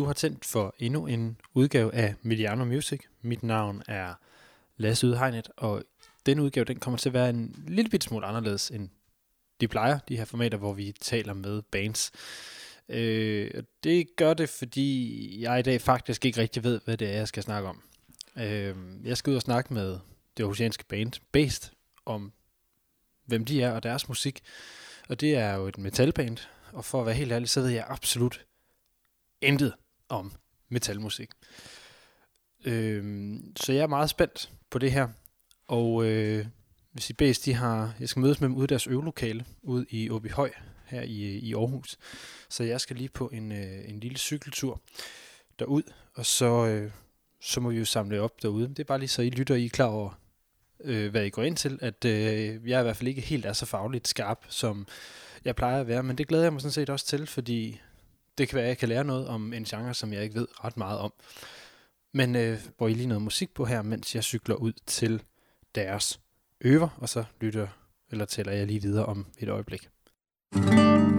du har tændt for endnu en udgave af Mediano Music. Mit navn er Lasse Udhegnet, og den udgave den kommer til at være en lille bit smule anderledes end de plejer, de her formater, hvor vi taler med bands. Øh, det gør det, fordi jeg i dag faktisk ikke rigtig ved, hvad det er, jeg skal snakke om. Øh, jeg skal ud og snakke med det oceanske band Based om, hvem de er og deres musik. Og det er jo et metalband, og for at være helt ærlig, så ved jeg absolut intet om metalmusik. Øh, så jeg er meget spændt på det her. Og øh, hvis I bedst, de har, jeg skal mødes med dem ude i deres øvelokale, ude i Åby Høj, her i, øh, i Aarhus. Så jeg skal lige på en, øh, en lille cykeltur derud, og så, øh, så må vi jo samle op derude. Det er bare lige så I lytter, I er klar over, øh, hvad I går ind til, at øh, jeg i hvert fald ikke helt er så fagligt skarp, som jeg plejer at være, men det glæder jeg mig sådan set også til, fordi det kan være, at jeg kan lære noget om en genre, som jeg ikke ved ret meget om. Men øh, hvor I lige noget musik på her, mens jeg cykler ud til deres øver, og så lytter eller tæller jeg lige videre om et øjeblik. Yes,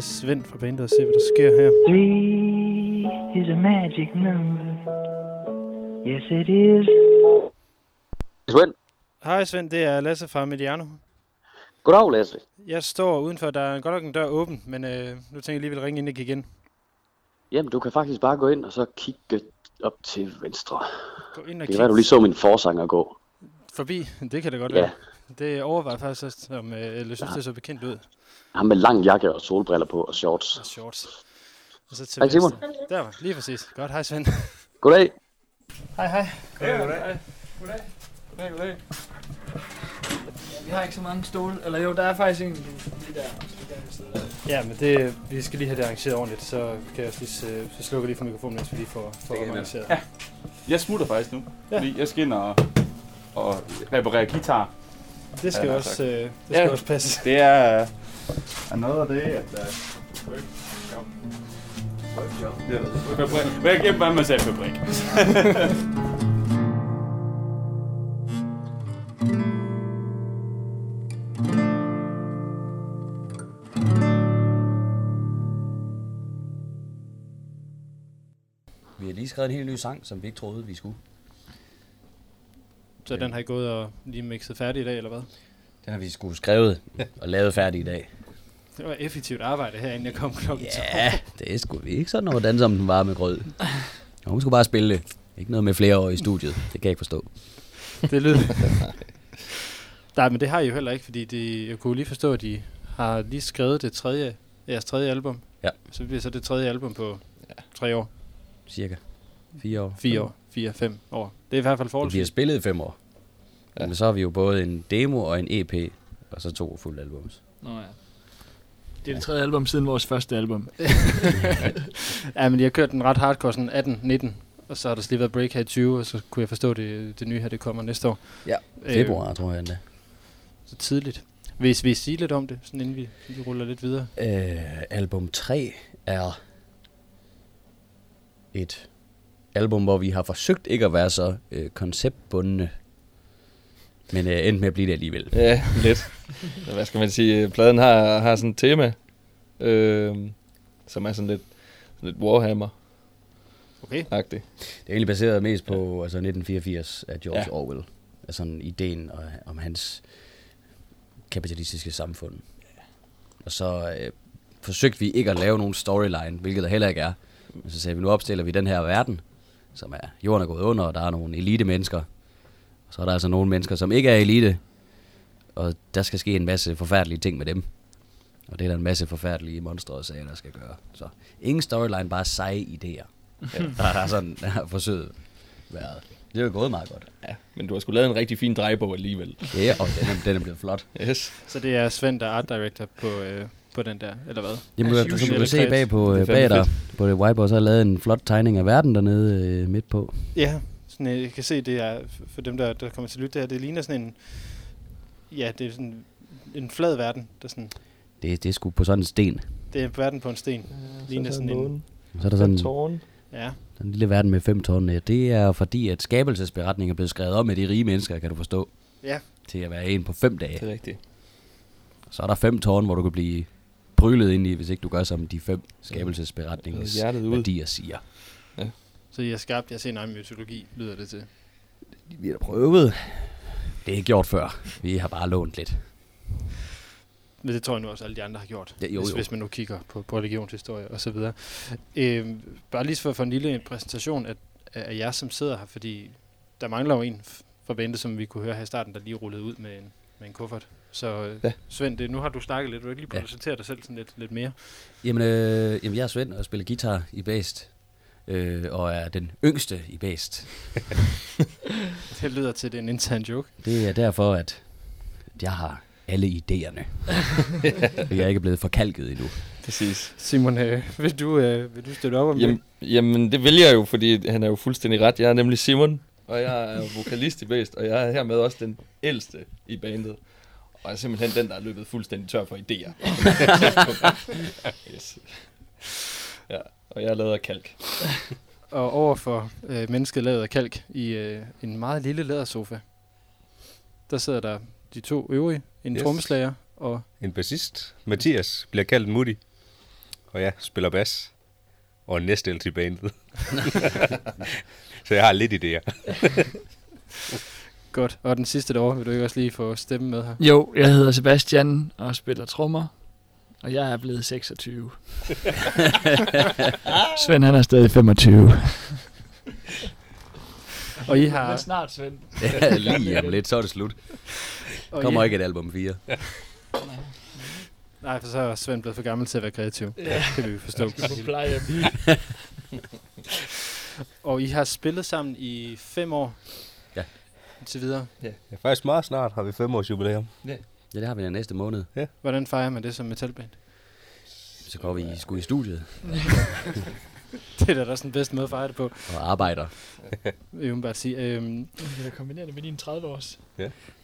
til Svend fra bandet og se, hvad der sker her. Three is a magic number. Yes, it is. Svend, Hej Svend, det er Lasse fra Mediano. goddag Lasse. Jeg står udenfor, der er godt nok en dør åben, men øh, nu tænker jeg lige, vil ringe ind ikke igen. Jamen, du kan faktisk bare gå ind og så kigge op til venstre. Gå ind og Det kan være, du lige så min forsanger gå. forbi. Det kan det godt Ja. være. Det overvejer faktisk også, om, øh, eller synes, det så bekendt ud. Han med lang jakke og solbriller på og shorts. Og shorts. Og så til Hej, Simon. venstre. Der var lige præcis. Godt, hej Svend. Goddag. hej, hej. Vi har ikke så mange stole. Eller jo, der er faktisk en lige der. så. Ja, men det, vi skal lige have det arrangeret ordentligt, så kan jeg også lige, øh, så slukker lige for mikrofonen, mens vi lige får, får jeg arrangeret. Ja. Jeg smutter faktisk nu, Ja. ja. fordi jeg skal ind og, og reparere guitar. Det skal Ja, også, øh, det skal Ja. også passe. Det er, er noget af det, at... Uh, hvad jeg glemte, hvad man sagde fabrik. Vi har lige skrevet en helt ny sang, som vi ikke troede, vi skulle. Så den har I gået og lige mixet færdig i dag, eller hvad? Den har vi skulle skrevet og lavet færdig i dag. Det var effektivt arbejde her, inden jeg kom klokken. Ja, det er sgu vi ikke sådan noget danse om den varme grød. Og hun skulle bare spille det. Ikke noget med flere år i studiet. Det kan jeg ikke forstå. Det lyder... Nej, men det har I jo heller ikke, fordi det, jeg kunne lige forstå, at de har lige skrevet det tredje, jeres tredje album. Ja. Så bliver så det tredje album på ja. tre år, Cirka. Fire år. fire år, fire, fem år. Det er i hvert fald Det bliver forholdsvis. spillet i fem år. Ja. Men så har vi jo både en demo og en EP, og så to fulde albums. Nå ja. Det er det tredje album siden vores første album. Ja, men de har kørt den ret hardcore, sådan 18, 19, og så har der lige været break her i 20, og så kunne jeg forstå, at det, det nye her, det kommer næste år. Ja. Februar, tror jeg endda. Så tidligt. Hvis vi sige lidt om det, sådan inden vi, vi ruller lidt videre. Øh, album 3 er et album, hvor vi har forsøgt ikke at være så øh, konceptbundne, men øh, endte med at blive det alligevel. Ja, lidt. Hvad skal man sige? Pladen har, har sådan et tema, øh, som er sådan lidt, sådan lidt Warhammer-agtigt. Okay. Det er egentlig baseret mest på altså 1984 af George ja. Ja. Orwell. Altså ideen og, om hans kapitalistiske samfund. Og så øh, forsøgte vi ikke at lave nogen storyline, hvilket der heller ikke er. Men så sagde vi, nu opstiller vi den her verden, som er, jorden er gået under, og der er nogle elite mennesker. Så er der altså nogle mennesker, som ikke er elite, og der skal ske en masse forfærdelige ting med dem. Og det er der en masse forfærdelige monstre og sager, der skal gøre. Så ingen storyline, bare seje idéer. Ja. Der er sådan, der har forsøget været. Det er jo gået meget godt. Ja, men du har sgu lavet en rigtig fin drejebog alligevel. Ja, og den er, den er blevet flot. Yes. Så det er Svend, der er art director på, øh, på den der, eller hvad? Jamen, du, som du kan se bag på, Det øh, bag dig, fedt. på det whiteboard, så har jeg lavet en flot tegning af verden dernede øh, midt på. Ja, sådan, øh, jeg kan se, det er, for dem, der, der kommer til at lytte det her, det ligner sådan en, ja, det er sådan en flad verden, der sådan, Det, det er sgu på sådan en sten. det er verden på en sten. Ligner sådan en, Og så er der sådan tårn. ja, en lille verden med fem tårne. Det er fordi, at skabelsesberetningen er blevet skrevet om af de rige mennesker, kan du forstå. Ja. Til at være en på fem dage. Det er rigtigt. Så er der fem tårne, hvor du kan blive brylet ind i, hvis ikke du gør som de fem skabelsesberetningens Hjertet ud. værdier siger. Så I har skabt jeres egen mytologi, lyder det til. Vi har prøvet. Det er ikke gjort før. Vi har bare lånt lidt. Men det tror jeg nu også, alle de andre har gjort, Ja, jo, hvis, jo. hvis man nu kigger på, på religionshistorie og så videre. Øhm, bare lige for, for en lille præsentation af, af jer, som sidder her, fordi der mangler jo en fra som vi kunne høre her i starten, der lige rullede ud med en, med en kuffert. Så øh, Ja. ja. Svend, det, nu har du snakket lidt, vil du ikke lige Ja. præsentere dig selv sådan lidt, lidt mere? Jamen, øh, jamen jeg er Svend og spiller guitar i Bast. Øh, og er den yngste i Bast. Det lyder til, det er en intern joke. Det er derfor, at jeg har alle idéerne. Vi er ikke blevet forkalket endnu. Præcis. Simon, øh, vil, du, øh, vil du støtte op om Jamen, jamen, det vil jeg jo, fordi han er jo fuldstændig ret. Jeg er nemlig Simon, og jeg er vokalist i Bæst, og jeg er hermed også den ældste i bandet. Og jeg er simpelthen den, der er løbet fuldstændig tør for idéer. yes. Ja, og jeg er lavet af kalk. Og over for øh, mennesket lavet af kalk i øh, en meget lille lædersofa, der sidder der de to øvrige, en Yes. trommeslager og En bassist, Mathias, bliver kaldt Moody. Og jeg spiller bas. Og en næstældste i bandet. så jeg har lidt idéer. godt. Og den sidste derovre, vil du ikke også lige få stemme med her? Jo, jeg hedder Sebastian og spiller trommer. Og jeg er blevet 26. Svend han er stadig 25. Og I har... snart, Svend. Ja, lige om lidt, så er det slut. Og Kommer I, ikke et album 4. Nej, for så er Svend blevet for gammel til at være kreativ. Ja. Det kan vi forstå. På plejehjem. Og I har spillet sammen i fem år. Ja. Indtil videre. Ja, faktisk meget snart har vi fem års jubilæum. Ja, det har vi den næste måned. Hvordan fejrer man det som metalband? Så går vi sgu i studiet Det er da også den bedste måde at fejre det på. og arbejder. Jeg vil bare sige. Øhm, Du kan da kombinere det med din 30 års.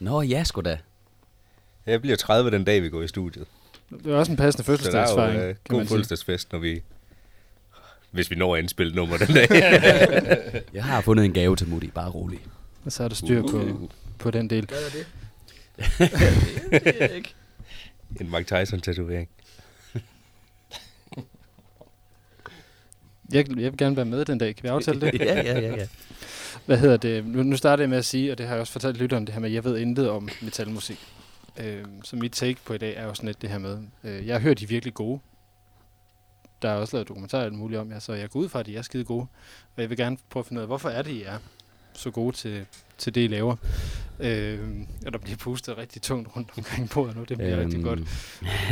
Nå, ja, sgu da. Jeg bliver 30 den dag, vi går i studiet. det er også en passende Så der er fødselsdagsfejring, jo uh, kan god fødselsdagsfest, når vi... Hvis vi når at indspille nummer den dag. Jeg har fundet en gave til Moody, bare rolig. Og så er der styr på, Uh. på den del. Hvad er det? det er ikke. en Mike Tyson-tatovering. Jeg, jeg vil gerne være med den dag. Kan vi aftale det? ja, ja, ja, ja. Hvad hedder det? Nu, nu starter jeg med at sige, og det har jeg også fortalt lytteren, det her med, at jeg ved intet om metalmusik. Øh, så mit take på i dag er jo sådan lidt det her med, øh, jeg har hørt, de virkelig gode. Der er også lavet dokumentarer og alt muligt om jer, så jeg går ud fra, at de er skide gode. Og jeg vil gerne prøve at finde ud af, hvorfor er det, I er så gode til, til det, I laver. Øh, og der bliver pustet rigtig tungt rundt omkring bordet nu, det bliver øhm. rigtig godt.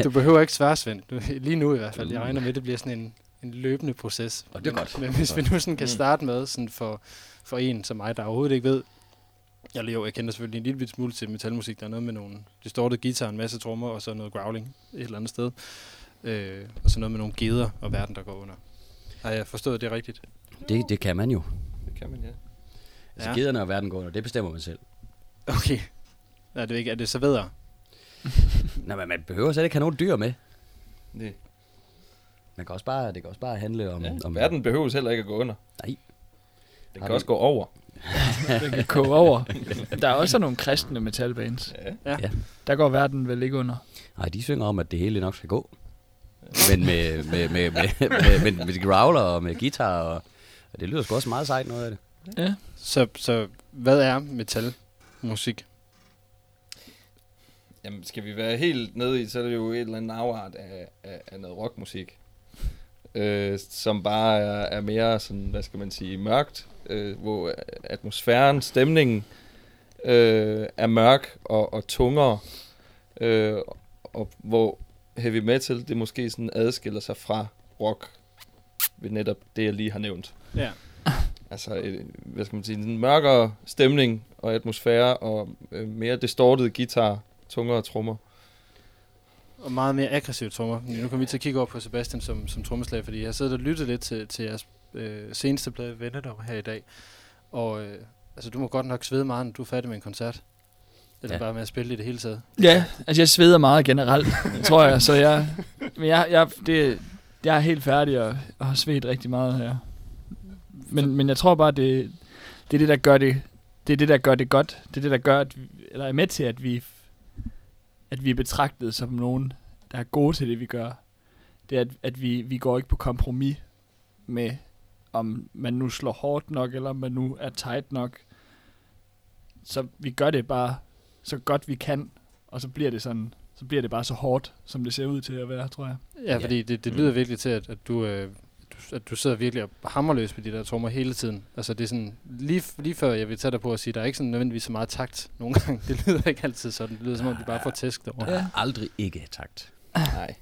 Du behøver ikke svare, Svend. Lige nu i hvert fald. Jeg regner med, at det bliver sådan en, en løbende proces. Og det er Men- godt. Men hvis vi nu sådan kan Mm. starte med, sådan for, for en som mig, der overhovedet ikke ved, jeg, jo, jeg kender selvfølgelig en lille smule til metalmusik. Der er noget med nogle distorted guitar, en masse trommer, og så noget growling et eller andet sted. Øh, og så noget med nogle geder og verden, der går under. Har jeg forstået det rigtigt? Det, det kan man jo. Det kan man, ja. Altså, Ja. gederne og verden går under, det bestemmer man selv. Okay. Er det, ikke, er det så videre? Nej, men man behøver slet ikke have nogen dyr med. Nej. Man kan også bare, det kan også bare handle om... Ja, om verden behøver heller ikke at gå under. Nej. Den Har kan du- også gå over. Den kan koge over. Der er også nogle kristne metalbands. Ja. Ja. Ja. Der går verden vel ikke under. Nej, de synger om, at det hele nok skal gå. Men med, med, med, med, med, med, med, med growler og med guitar, og, og det lyder sgu også meget sejt noget af det. Ja. Så, så hvad er metalmusik? Jamen, skal vi være helt nede i, så er det jo et eller andet afart af, af, af noget rockmusik. Øh, som bare er, er mere sådan, hvad skal man sige, mørkt. Øh, hvor atmosfæren, stemningen øh, er mørk og, og tungere. Øh, og hvor heavy metal, det måske sådan adskiller sig fra rock ved netop det, jeg lige har nævnt. Ja. Altså, øh, hvad skal man sige, en mørkere stemning og atmosfære og øh, mere distorted guitar, tungere trommer. og meget mere aggressive trommer. Nu kommer vi til at kigge over på Sebastian som, som trommeslager, fordi jeg har siddet og lyttet lidt til, til jeres øh, seneste plade Vennedom her i dag. Og øh, altså, du må godt nok svede meget, når du er færdig med en koncert. Eller ja. Ja. bare med at spille i det hele taget. Ja, altså jeg sveder meget generelt, tror jeg. Så jeg, men jeg, jeg, det, jeg er helt færdig og, og har svedt rigtig meget her. Men, men jeg tror bare, det, det er det, der gør det, det er det, der gør det godt. Det er det, der gør, at vi, eller er med til, at vi, at vi er betragtet som nogen, der er gode til det, vi gør. Det er, at, at vi, vi går ikke på kompromis med, om man nu slår hårdt nok, eller om man nu er tight nok. Så vi gør det bare så godt vi kan, og så bliver det sådan, så bliver det bare så hårdt, som det ser ud til at være, tror jeg. Ja, fordi det, det lyder virkelig til, at, at du... Øh, du- at du sidder virkelig og hammer løs på de der trommer hele tiden. Altså det er sådan, lige, lige før jeg vil tage dig på at sige, der er ikke sådan nødvendigvis så meget takt nogle gange. Det lyder ikke altid sådan. Det lyder som om, de bare får tæsk derovre. Der er aldrig ikke takt. Nej.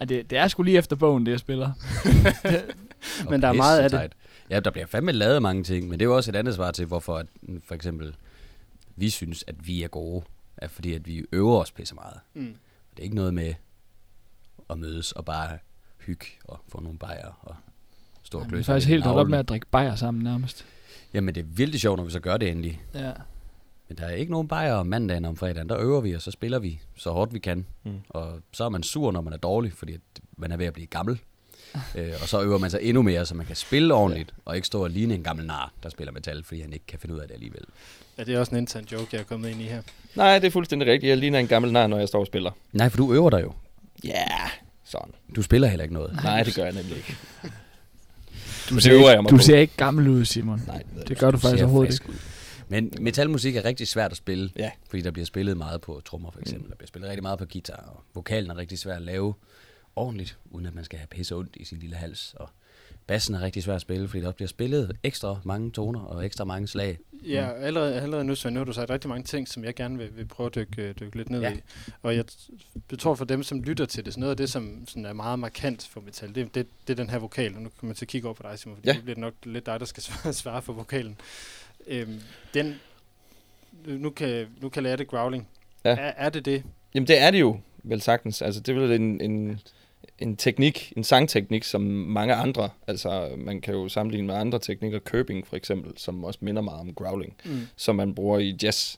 Ja, det, det er sgu lige efter bogen, det jeg spiller. Men der er meget af det. Ja, der bliver fandme lavet mange ting, men det er jo også et andet svar til, hvorfor at, for eksempel vi synes, at vi er gode, er fordi at vi øver os pisse meget. Mm. Det er ikke noget med at mødes og bare hygge og få nogle bajer og stå og Vi er faktisk helt holdt op med at drikke bajer sammen nærmest. Jamen, det er virkelig sjovt, når vi så gør det endelig. Ja. Men der er ikke nogen bajer om mandagen og om fredagen. Der øver vi, og så spiller vi så hårdt vi kan. Mm. Og så er man sur, når man er dårlig, fordi at man er ved at blive gammel. øh, og så øver man sig endnu mere, så man kan spille ordentligt, ja. og ikke stå og ligne en gammel nar, der spiller metal, fordi han ikke kan finde ud af det alligevel. Ja, det er også en intern joke, jeg er kommet ind i her. Nej, det er fuldstændig rigtigt. Jeg ligner en gammel nar, når jeg står og spiller. Nej, for du øver dig jo. Ja, yeah. Sådan. Du spiller heller ikke noget. Nej, det gør jeg nemlig ikke. Du ser, jeg ikke, du ser ikke gammel ud, Simon. Nej, det, Det gør du faktisk ser overhovedet ikke. ud. Men metalmusik er rigtig svært at spille, Ja. fordi der bliver spillet meget på trommer for eksempel. Der bliver spillet rigtig meget på guitar, og vokalen er rigtig svær at lave ordentligt, uden at man skal have pisse ondt i sin lille hals. Og bassen er rigtig svær at spille, fordi der bliver spillet ekstra mange toner og ekstra mange slag. Ja, allerede, allerede nu, Svend, nu har du sagt rigtig mange ting, som jeg gerne vil, vil prøve at dykke, øh, dykke lidt ned ja. I. Og jeg, jeg tror for dem, som lytter til det, så noget af det, som sådan er meget markant for metal, det, det, det er den her vokal. Og nu kommer jeg til at kigge over på dig, Simon, fordi Ja. det bliver nok lidt dig, der skal svare, svare for vokalen. Øhm, den, nu kan, nu kan jeg lære det growling. Ja. Er, er det det? Jamen, det er det jo vel sagtens. Altså, det er vel en, en, en teknik, en sangteknik, som mange andre, altså man kan jo sammenligne med andre teknikker, Curbing for eksempel, som også minder meget om growling, Mm. som man bruger i jazz.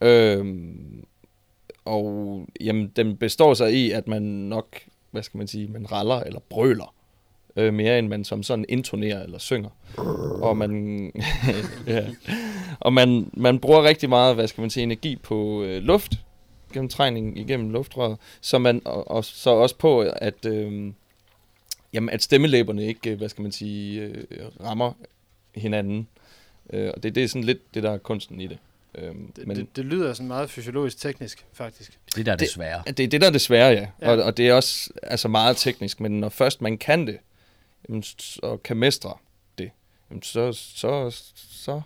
Øhm, og jamen, den består sig i, at man nok, hvad skal man sige, man raller eller brøler, øh, mere end man som sådan intonerer eller synger. Og man, ja. og man, man bruger rigtig meget, hvad skal man sige, energi på øh, luft, gennemtrængning igennem luftrøret, så man og, og så også på, at, øh, jamen, at stemmelæberne ikke, øh, hvad skal man sige, øh, rammer hinanden. Øh, og det, det er sådan lidt det, der er kunsten i det. Øh, Det, men det, det lyder sådan meget fysiologisk teknisk, faktisk. Det der er Det- det svære. det er det, der er det svære, ja. Ja. Og, og det er også altså meget teknisk, men når først man kan det, jamen, og kan mestre det, jamen, så, så, så,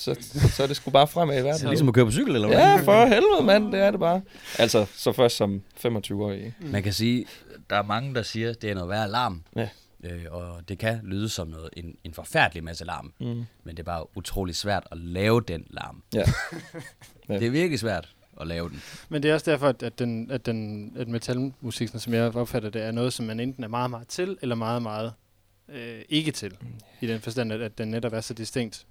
så, så er det sgu bare fremad i verden. Det er ligesom at køre på cykel, eller hvad? Ja, for helvede, mand, det er det bare. Altså, så først som 25-årig. Man kan sige, der er mange, der siger, at det er noget værd alarm. Ja. Øh, og det kan lyde som noget, en, en forfærdelig masse larm. Mm. Men det er bare utrolig svært at lave den larm. Ja. Det er virkelig svært at lave den. Men det er også derfor, at, at, den, at, den, at metalmusik, sådan som jeg opfatter det, er noget, som man enten er meget, meget til, eller meget, meget øh, ikke til. I den forstand, at, at den netop er så distinkt.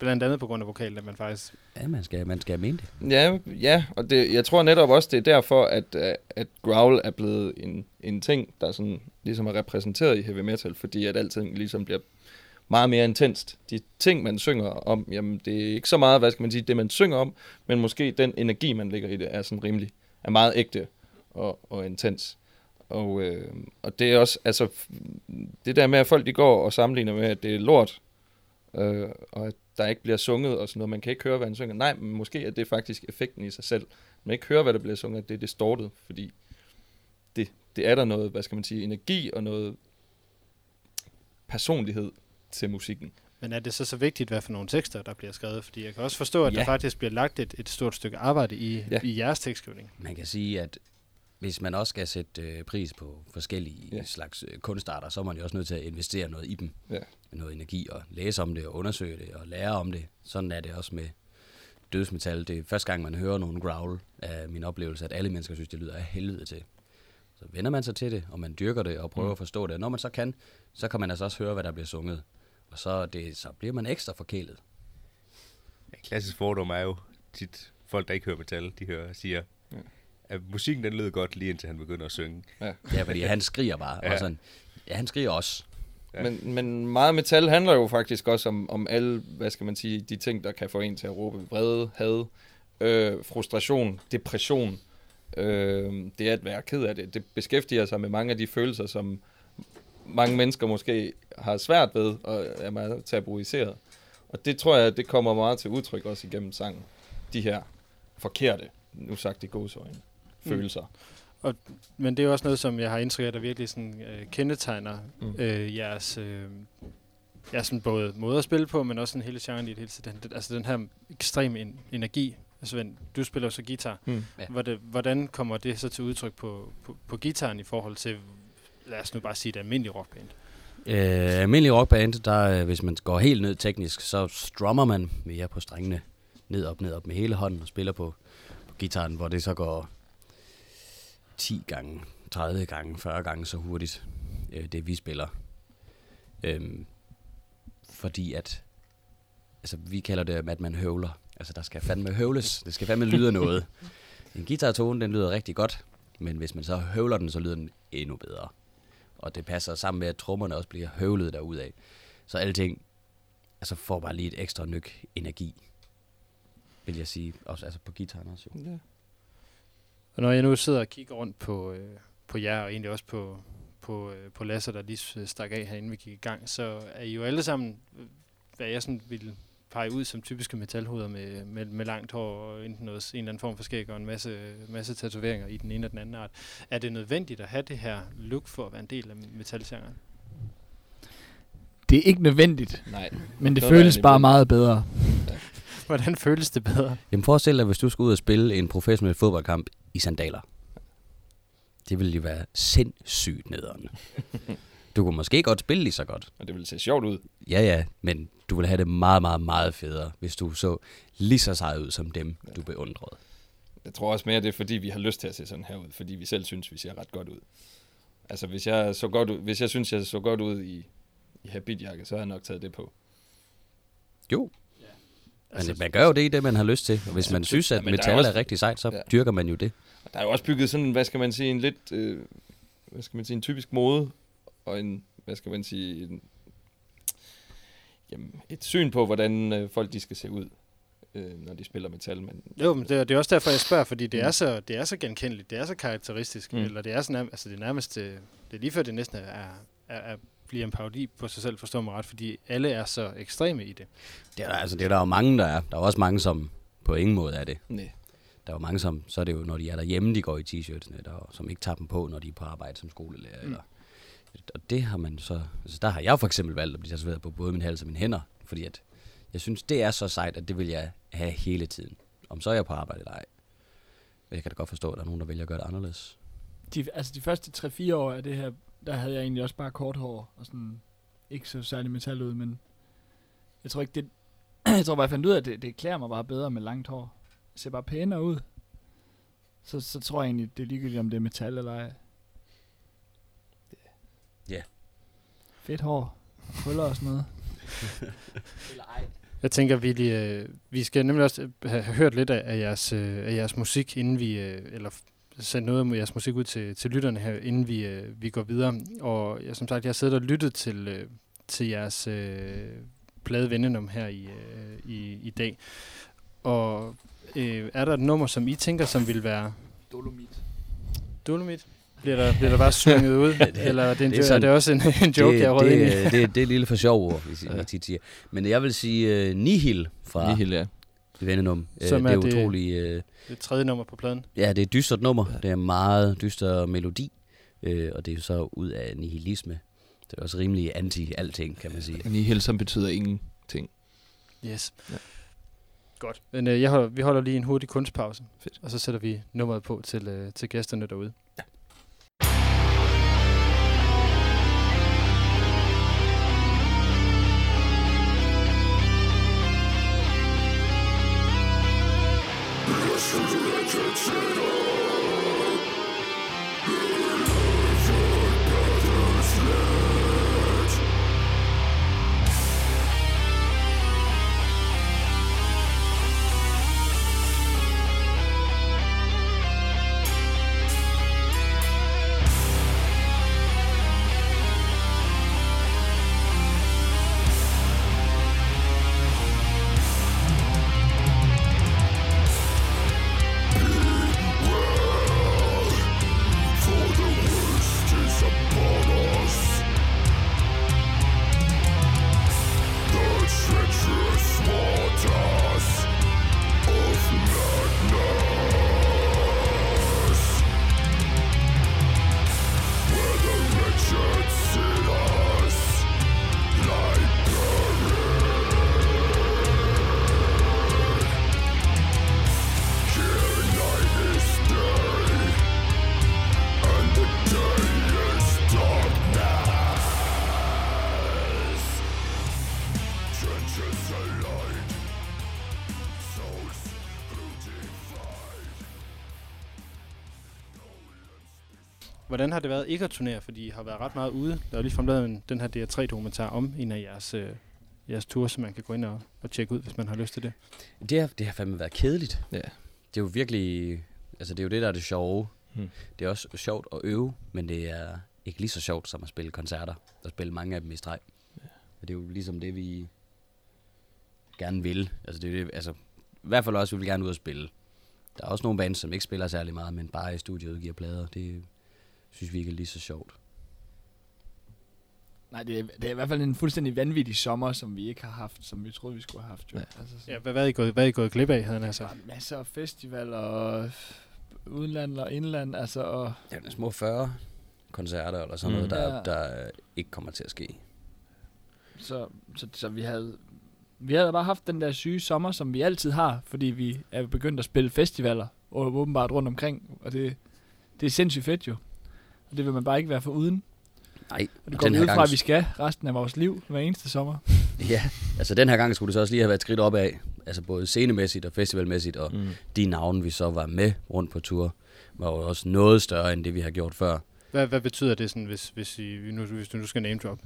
Blandt andet på grund af vokalen, at man faktisk... Ja, man skal, man skal mene det. Ja, ja og det, jeg tror netop også, det er derfor, at, øh, at growl er blevet en, en ting, der sådan, ligesom er repræsenteret i heavy metal, fordi at alting ligesom bliver meget mere intenst. De ting, man synger om, jamen det er ikke så meget, hvad skal man sige, det man synger om, men måske den energi, man lægger i det, er sådan rimelig, er meget ægte og, og intens. Og, øh, og det er også, altså, det der med, at folk de går og sammenligner med, at det er lort, øh, og at der ikke bliver sunget og sådan noget. Man kan ikke høre, hvad han synger. Nej, men måske er det faktisk effekten i sig selv. Man ikke høre, hvad der bliver sunget, det er distortet, fordi det, det er der noget, hvad skal man sige, energi og noget personlighed til musikken. Men er det så så vigtigt, hvad for nogle tekster, der bliver skrevet? Fordi jeg kan også forstå, at ja. Der faktisk bliver lagt et, et stort stykke arbejde i. Ja. i jeres tekstskrivning. Man kan sige, at hvis man også skal sætte øh, pris på forskellige Ja. ja. slags øh, kunstarter, så er man jo også nødt til at investere noget i dem. Ja. Noget energi og læse om det og undersøge det og lære om det. Sådan er det også med dødsmetal, det er første gang, man hører nogen growl af min oplevelse, at alle mennesker synes, det lyder af helvede til. Så vender man sig til det, og man dyrker det og prøver Mm. at forstå det. Og når man så kan, så kan man altså også høre, hvad der bliver sunget. Og så, det, så bliver man ekstra forkælet. En klassisk fordom er jo tit, folk der ikke hører metal, de hører, siger, Ja. At musikken den lød godt lige indtil han begynder at synge. Ja, fordi han skriger bare. Ja. Og sådan, ja, han skriger også. Ja. Men, men meget metal handler jo faktisk også om, om alle, hvad skal man sige, de ting, der kan få en til at råbe vrede, had, øh, frustration, depression. Øh, det at være ked af det. Det beskæftiger sig med mange af de følelser, som mange mennesker måske har svært ved og er meget tabuiseret. Og det tror jeg, det kommer meget til udtryk også igennem sangen. De her forkerte, nu sagt i Mm. følelser. Men det er også noget, som jeg har indtryk af, der virkelig sådan, øh, kendetegner Mm. øh, jeres, øh, jeres sådan både måde at spille på, men også sådan hele genren i det hele tiden. Den, altså den her ekstrem en, energi. Altså, Svend, du spiller så guitar. Mm. Hvordan, hvordan kommer det så til udtryk på, på, på gitaren i forhold til, lad os nu bare sige, det almindelige rockband? Øh, almindelig rockband, der, øh, hvis man går helt ned teknisk, så strummer man mere på strengene. Ned, op, ned, op med hele hånden og spiller på, på gitaren, hvor det så går 10 gange, 30 gange, 40 gange så hurtigt, øh, det vi spiller. Øhm, fordi at, altså vi kalder det, at man høvler. Altså der skal fandme høvles, det skal fandme lyde af noget. En guitartone, den lyder rigtig godt, men hvis man så høvler den, så lyder den endnu bedre og det passer sammen med, at trommerne også bliver høvlet derudad. Så alting altså får bare lige et ekstra nyk energi, vil jeg sige. Også altså på gitaren også. Jo. Ja. Og når jeg nu sidder og kigger rundt på, øh, på jer, og egentlig også på, på, øh, på Lasse, der lige s- stak af herinde, vi gik i gang, så er I jo alle sammen, øh, hvad jeg sådan ville pege ud som typiske metalhoveder med, med, med langt hår og enten noget, en eller anden form for skæg og en masse, masse tatoveringer i den ene og den anden art. Er det nødvendigt at have det her look for at være en del af metalgenren? Det er ikke nødvendigt, Nej. men det føles bare meget bedre. Hvordan føles det bedre? Jamen forestil dig, hvis du skulle ud og spille en professionel fodboldkamp i sandaler. Det ville jo være sindssygt nederen. Du kunne måske godt spille lige så godt. Og det vil se sjovt ud. Ja, ja, men du ville have det meget, meget, meget federe, hvis du så lige så sej ud som dem, du beundrede. Jeg tror også mere, det er fordi, vi har lyst til at se sådan her ud, fordi vi selv synes, vi ser ret godt ud. Altså, hvis jeg, så godt ud, hvis jeg synes, jeg så godt ud i, i habitjakke, så har jeg nok taget det på. Jo. Altså, man gør jo det i det, man har lyst til. Og hvis man synes, at Ja, der er metal også- er rigtig sejt, så Ja. dyrker man jo det. Der er jo også bygget sådan, hvad skal man sige, en lidt, øh, hvad skal man sige, en typisk mode, og en, hvad skal man sige, en, jamen, et syn på, hvordan øh, folk de skal se ud, øh, når de spiller metal. Men, Jo, men det, er- det er også derfor, jeg spørger, fordi det, Mm. er, så, det er så genkendeligt, det er så karakteristisk, Mm. eller det er, så nærmest, altså det er nærmest, øh, det er lige før det næsten er, er, er bliver en parodi på sig selv, forstår mig ret, fordi alle er så ekstreme i det. Det er der, altså, det er der jo mange, der er. Der er også mange, som på ingen måde er det. nej. Der er jo mange, som, så er det jo, når de er derhjemme, de går i t-shirtsene, der, som ikke tager dem på, når de er på arbejde som skolelærer. Mm. Eller, og det har man så, altså der har jeg for eksempel valgt at blive tatoveret på både min hals og mine hænder, fordi at jeg synes, det er så sejt, at det vil jeg have hele tiden. Om så er jeg på arbejde eller ej. Men jeg kan da godt forstå, at der er nogen, der vælger at gøre det anderledes. De, altså de første 3-4 år af det her, der havde jeg egentlig også bare kort hår, og sådan ikke så særlig metal ud, men jeg tror ikke det, jeg tror bare, jeg fandt ud af, at det, det klæder mig bare bedre med langt hår. Det ser bare pænere ud. Så, så tror jeg egentlig, det er ligegyldigt, om det er metal eller ej. Ja. Fedt hår. Krøller og sådan noget. Jeg tænker, vi, lige, øh, vi skal nemlig også øh, have, hørt lidt af, af, jeres, øh, af jeres musik, inden vi, øh, eller sendt noget af jeres musik ud til, til lytterne her, inden vi, øh, vi går videre. Og jeg, som sagt, jeg har siddet og lyttet til, øh, til jeres øh, plade Vendenom her i, øh, i, i dag. Og øh, er der et nummer, som I tænker, som vil være Dolomit. Dolomit? Bliver der, bliver der bare sunget ud? Det- eller er det, en, det er det er, sådan- er det også en, en joke, det, jeg har røget ind i? det, det, det er lille for sjov ord, hvis jeg tit siger. Men jeg vil sige uh, Nihil fra Nihil, ja. Venenum. Uh, Som det er er det- utrolig... Uh, Det tredje nummer på pladen. Ja, det er et dystert nummer. Det er en meget dyster melodi. Øh, og det er jo så ud af nihilisme. Det er også rimelig anti-alting, kan man sige. Nihil, som betyder ingenting. Yes. Ja. Godt. Men øh, jeg holder, vi holder lige en hurtig kunstpause. Fedt. Og så sætter vi nummeret på til, øh, til gæsterne derude. Kitchen Hvordan har det været ikke at turnere? Fordi I har været ret meget ude. Der er lige lavet en, den her DR3-dokumentar om en af jeres, øh, jeres ture, som man kan gå ind og, og tjekke ud, hvis man har lyst til det. Det har, det har fandme været kedeligt. Ja. Det er jo virkelig... Altså, det er jo det, der er det sjove. Hmm. Det er også sjovt at øve, men det er ikke lige så sjovt som at spille koncerter. Og spille mange af dem i streg. Ja. Og det er jo ligesom det, vi gerne vil. Altså, det er det, altså, i hvert fald også, vi vil gerne ud og spille. Der er også nogle bands, som ikke spiller særlig meget, men bare i studiet udgiver plader. Det synes vi ikke er lige så sjovt. Nej, det er, det er i hvert fald en fuldstændig vanvittig sommer, som vi ikke har haft, som vi troede, vi skulle have haft. Jo. Ja. Altså, så, Ja, hvad, hvad, er I gået, hvad er I gået glip af, havde han altså? er masser af festivaler og udland og indland, altså, og er små 40 koncerter eller sådan Mm. noget, der, Ja. der ikke kommer til at ske. så, så, så vi havde vi havde bare haft den der syge sommer, som vi altid har, fordi vi er begyndt at spille festivaler og åbenbart rundt omkring, og det, det er sindssygt fedt jo. Og det vil man bare ikke være for uden. Nej, Og det går den vi her ud fra, gang- at vi skal resten af vores liv hver eneste sommer. Ja, altså den her gang skulle det så også lige have været et skridt opad. Altså både scenemæssigt og festivalmæssigt, og Mm. de navne, vi så var med rundt på tur, var jo også noget større end det, vi har gjort før. Hvad, hvad betyder det, sådan, hvis, hvis, I, nu, hvis du nu skal name drop?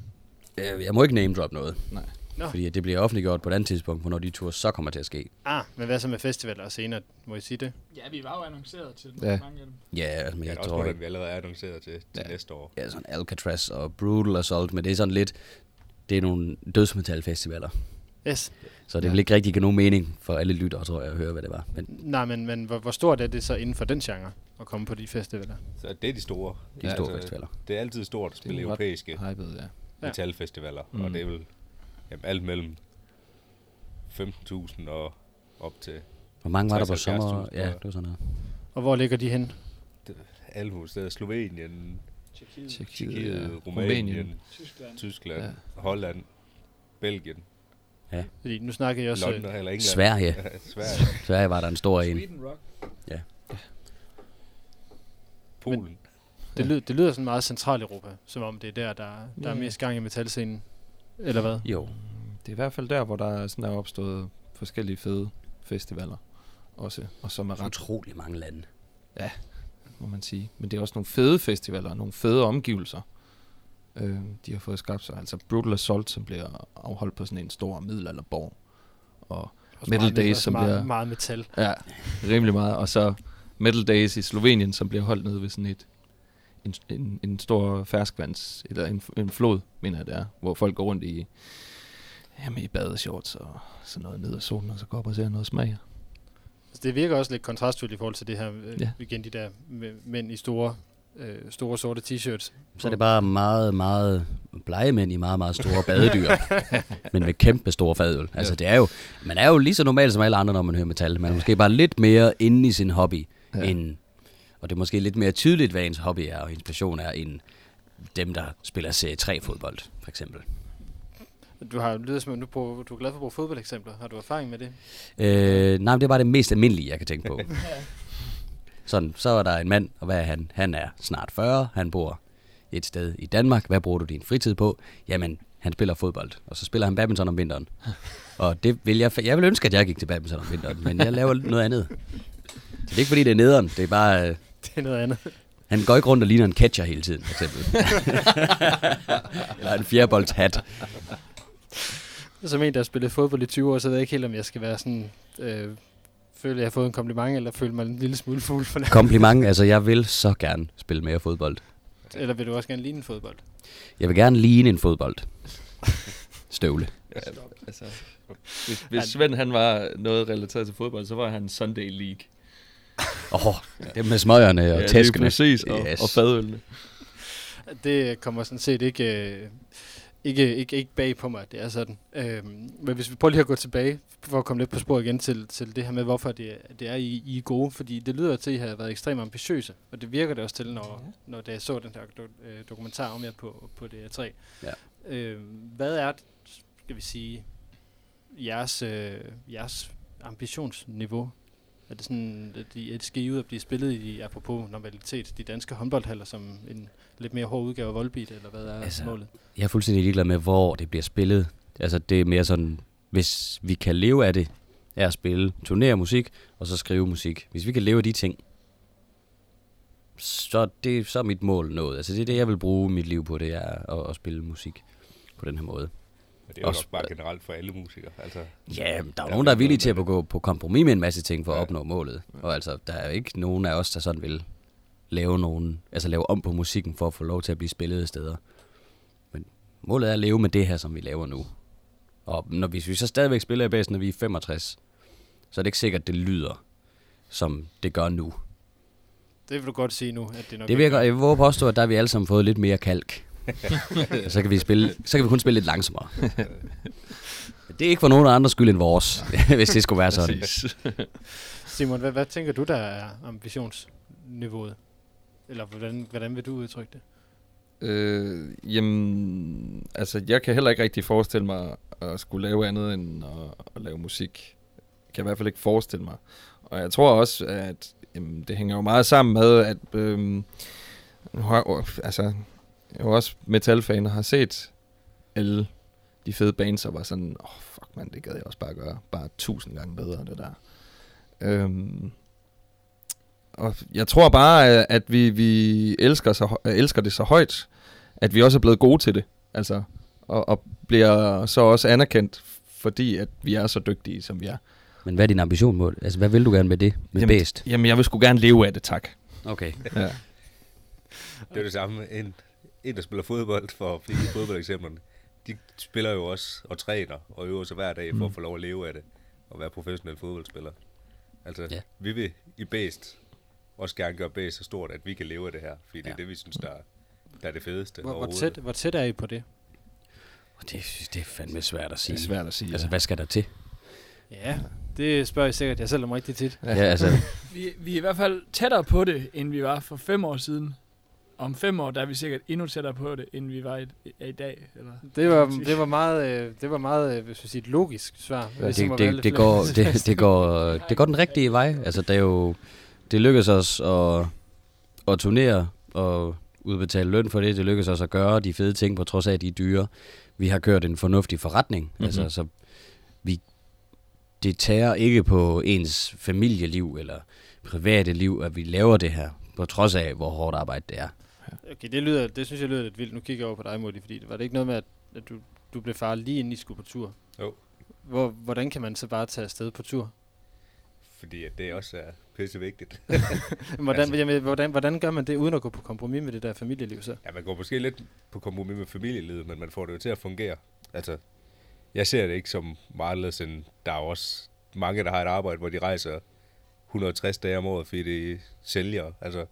Øh, Jeg må ikke name drop noget, Nej. Nå. fordi at det bliver offentliggjort på et andet tidspunkt, hvornår de tur så kommer til at ske. Ah, men hvad så med festivaler og scener? Må I sige det? Ja, vi var jo annonceret til Ja. mange af dem. Ja, altså, men Jeg jeg også tror noget, ikke, vi allerede er annonceret til, til Ja. næste år. ja, sådan Alcatraz og Brutal Assault, men det er sådan lidt, det er nogle dødsmetalfestivaler. Yes. Så det Ja. vil ikke rigtig give nogen mening for alle lyttere, tror jeg, at høre, hvad det var. Men Nej, men, men hvor, hvor stort er det så inden for den genre at komme på de festivaler? Så det er de store. de Ja, store altså, festivaler. Det er altid stort at spille europæiske Hyped, ja. Ja. metalfestivaler, Mm. og det er vel jamen, alt mellem 15.000 og op til Hvor mange var der på 60-70.000, sommer? Ja, det var sådan noget. Og hvor ligger de hen? alle mulige steder. Slovenien, Tjekkiet, Tjekkiet, ja. Rumænien, Tyskland. Tyskland, Ja. Holland, Belgien, Fordi nu snakker jeg også... London eller England. Sverige. Ja, Sverige. Sverige var der en stor en. Sweden Rock. Polen. Det, lyder, det lyder sådan meget Centraleuropa, som om det er der, der, der er Ja. mest gang i metalscenen. Eller hvad? Jo. Det er i hvert fald der, hvor der er sådan er opstået forskellige fede festivaler også, og som er ret, Utrolig mange lande. må man sige. Men det er også nogle fede festivaler, nogle fede omgivelser, øh, de har fået skabt sig. Altså Brutal Assault, som bliver afholdt på sådan en stor middelalderborg, og Også Metal meget, Days, som meget, bliver- meget metal. Ja, rimelig meget. Og så Metal Days i Slovenien, som bliver holdt nede ved sådan et en, en, en stor ferskvands, eller en, en flod, mener jeg det er, hvor folk går rundt i, jamen, i badeshorts og sådan noget ned ad solen, og så går op og ser noget smag. Altså, det virker også lidt kontrastfyldt i forhold til det her, øh, Ja. igen de der mænd i store, øh, store sorte t-shirts. Så er det bare meget, meget blege mænd i meget, meget store badedyr. men med kæmpe store fadøl. Altså Ja. det er jo, man er jo lige så normal som alle andre, når man hører metal. Man er måske bare lidt mere inde i sin hobby, ja. end, og det er måske lidt mere tydeligt, hvad ens hobby er, og ens passion er, end dem, der spiller serie 3 fodbold, for eksempel. Du har lyder som om, du, bruger, du er glad for at bruge fodboldeksempler. Har du erfaring med det? Øh, nej, det er bare det mest almindelige, jeg kan tænke på. Sådan, så er der en mand, og hvad er han? Han er snart 40, han bor et sted i Danmark. Hvad bruger du din fritid på? Jamen, han spiller fodbold, og så spiller han badminton om vinteren. Og det vil jeg, jeg vil ønske, at jeg gik til badminton om vinteren, men jeg laver noget andet. Så det er ikke fordi, det er nederen. Det er bare... Det er noget andet. han går ikke rundt og ligner en catcher hele tiden, for eksempel. Eller en fjerbolds hat. Som en, der har spillet fodbold i 20 år, så ved jeg ikke helt, om jeg skal være sådan... Øh, føle, at jeg har fået en kompliment, eller føle mig en lille smule fugl for det. Kompliment, altså jeg vil så gerne spille mere fodbold. Eller vil du også gerne ligne en fodbold? Jeg vil gerne ligne en fodbold. Støvle. Ja, altså, hvis, hvis Svend han var noget relateret til fodbold, så var han Sunday League. Åh, oh, det med smøgerne og ja, ja, tæskene. præcis, og, Yes. og fadølene. Det kommer sådan set ikke, øh, ikke, ikke, ikke bag på mig, at det er sådan. Øhm, men hvis vi prøver lige at gå tilbage, for at komme lidt på spor igen til, til det her med, hvorfor det, er- det er, I, I er gode. Fordi det lyder til, at I har været ekstremt ambitiøse, og det virker det også til, når, når da jeg så den her do, øh, dokumentar om jer på, på DR3. Ja. Øhm, hvad er, skal vi sige, jeres, øh, jeres ambitionsniveau? Er det sådan, at de, at I ud og blive spillet i, apropos normalitet, de danske håndboldhaller som en lidt mere hård udgave af Volbeat, eller hvad er altså, Altså, målet? Jeg er fuldstændig ligeglad med, hvor det bliver spillet. Altså, det er mere sådan, hvis vi kan leve af det, er at spille, turnere musik, og så skrive musik. Hvis vi kan leve af de ting, så, det, så er mit mål nået. Altså, det er det, jeg vil bruge mit liv på, det er at, at spille musik på den her måde. Men det er jo Også- nok bare generelt for alle musikere. Altså, Ja, der er Ja, nogen, der er villige til at gå på kompromis med en masse ting for at Ja. opnå målet. Og altså, der er jo ikke nogen af os, der sådan vil lave nogen, altså lave om på musikken for at få lov til at blive spillet steder. Men målet er at leve med det her, som vi laver nu. Og når vi, hvis vi så stadigvæk spiller i basen, når vi er 65, så er det ikke sikkert, det lyder, som det gør nu. Det vil du godt sige nu, at det nok Det virker, jeg vil våge påstå, at der har vi alle sammen fået lidt mere kalk. så kan vi spille, så kan vi kun spille lidt langsommere. Det er ikke for nogen andre skyld end vores, hvis det skulle være sådan. Simon, hvad, hvad tænker du, der er ambitionsniveauet? Eller hvordan, hvordan vil du udtrykke det? Øh, jamen, altså, jeg kan heller ikke rigtig forestille mig at skulle lave andet end at, at lave musik. Jeg kan i hvert fald ikke forestille mig. Og jeg tror også, at jamen, det hænger jo meget sammen med, at øhm, altså, jo også metalfan og har set alle de fede bands, og var sådan, åh, oh, fuck man, det gad jeg også bare gøre. Bare tusind gange bedre, det der. Øhm, og jeg tror bare, at- vi, vi elsker, så, elsker det så højt, at vi også er blevet gode til det. Altså, og, og bliver så også anerkendt, fordi at vi er så dygtige, som vi er. Men hvad er din ambition mål? Altså, hvad vil du gerne med det? Med Jamen, bedst? Jamen, jeg vil sgu gerne leve af det, tak. Okay. Ja. det er det samme. En, en, der spiller fodbold, for at blive i fodboldeksemplerne, de spiller jo også og træner og øver sig hver dag for Mm. at få lov at leve af det og være professionel fodboldspiller. Altså, Ja. ja. vi vil i Bæst også gerne gøre Bæst så stort, at vi kan leve af det her, fordi det Ja. er det, vi synes, der, er- der er det fedeste Hvor, hvor, tæt, hvor tæt er I på det? Det, det er fandme svært at sige. Det er svært at sige. Altså, hvad skal der til? Ja, det spørger jeg sikkert jeg selv om rigtig tit. Ja, altså, Vi, vi er i hvert fald tættere på det, end vi var for fem år siden. Om fem år, der er vi sikkert endnu tættere på det, end vi var i, i dag. Eller? Det var, det var meget, øh, det var meget øh, hvis vi siger, et logisk svar. Ja, Ligesom det, det, det, flere. går, det, det, går, det går den rigtige vej. Altså, det er jo... Det lykkedes os at, at turnere og udbetale løn for det. Det lykkedes os at gøre de fede ting, på trods af, at de er dyre. Vi har kørt en fornuftig forretning. Mm-hmm. Altså, så vi, det tager ikke på ens familieliv eller private liv, at vi laver det her, på trods af, hvor hårdt arbejde det er. Okay, det, lyder, det synes jeg lyder lidt vildt. Nu kigger jeg over på dig, Modi, fordi var det ikke noget med, at, at du, du blev far lige inden I skulle på tur? Jo. Hvor, hvordan kan man så bare tage afsted på tur? Fordi at det også er pisse vigtigt. Hvordan, Altså- jamen, hvordan, hvordan gør man det, uden at gå på kompromis med det der familieliv så? Ja, man går måske lidt på kompromis med familielivet, men man får det jo til at fungere. Altså, jeg ser det ikke som meget anderledes end, der er også mange, der har et arbejde, hvor de rejser 160 dage om året, fordi de sælger. Altså,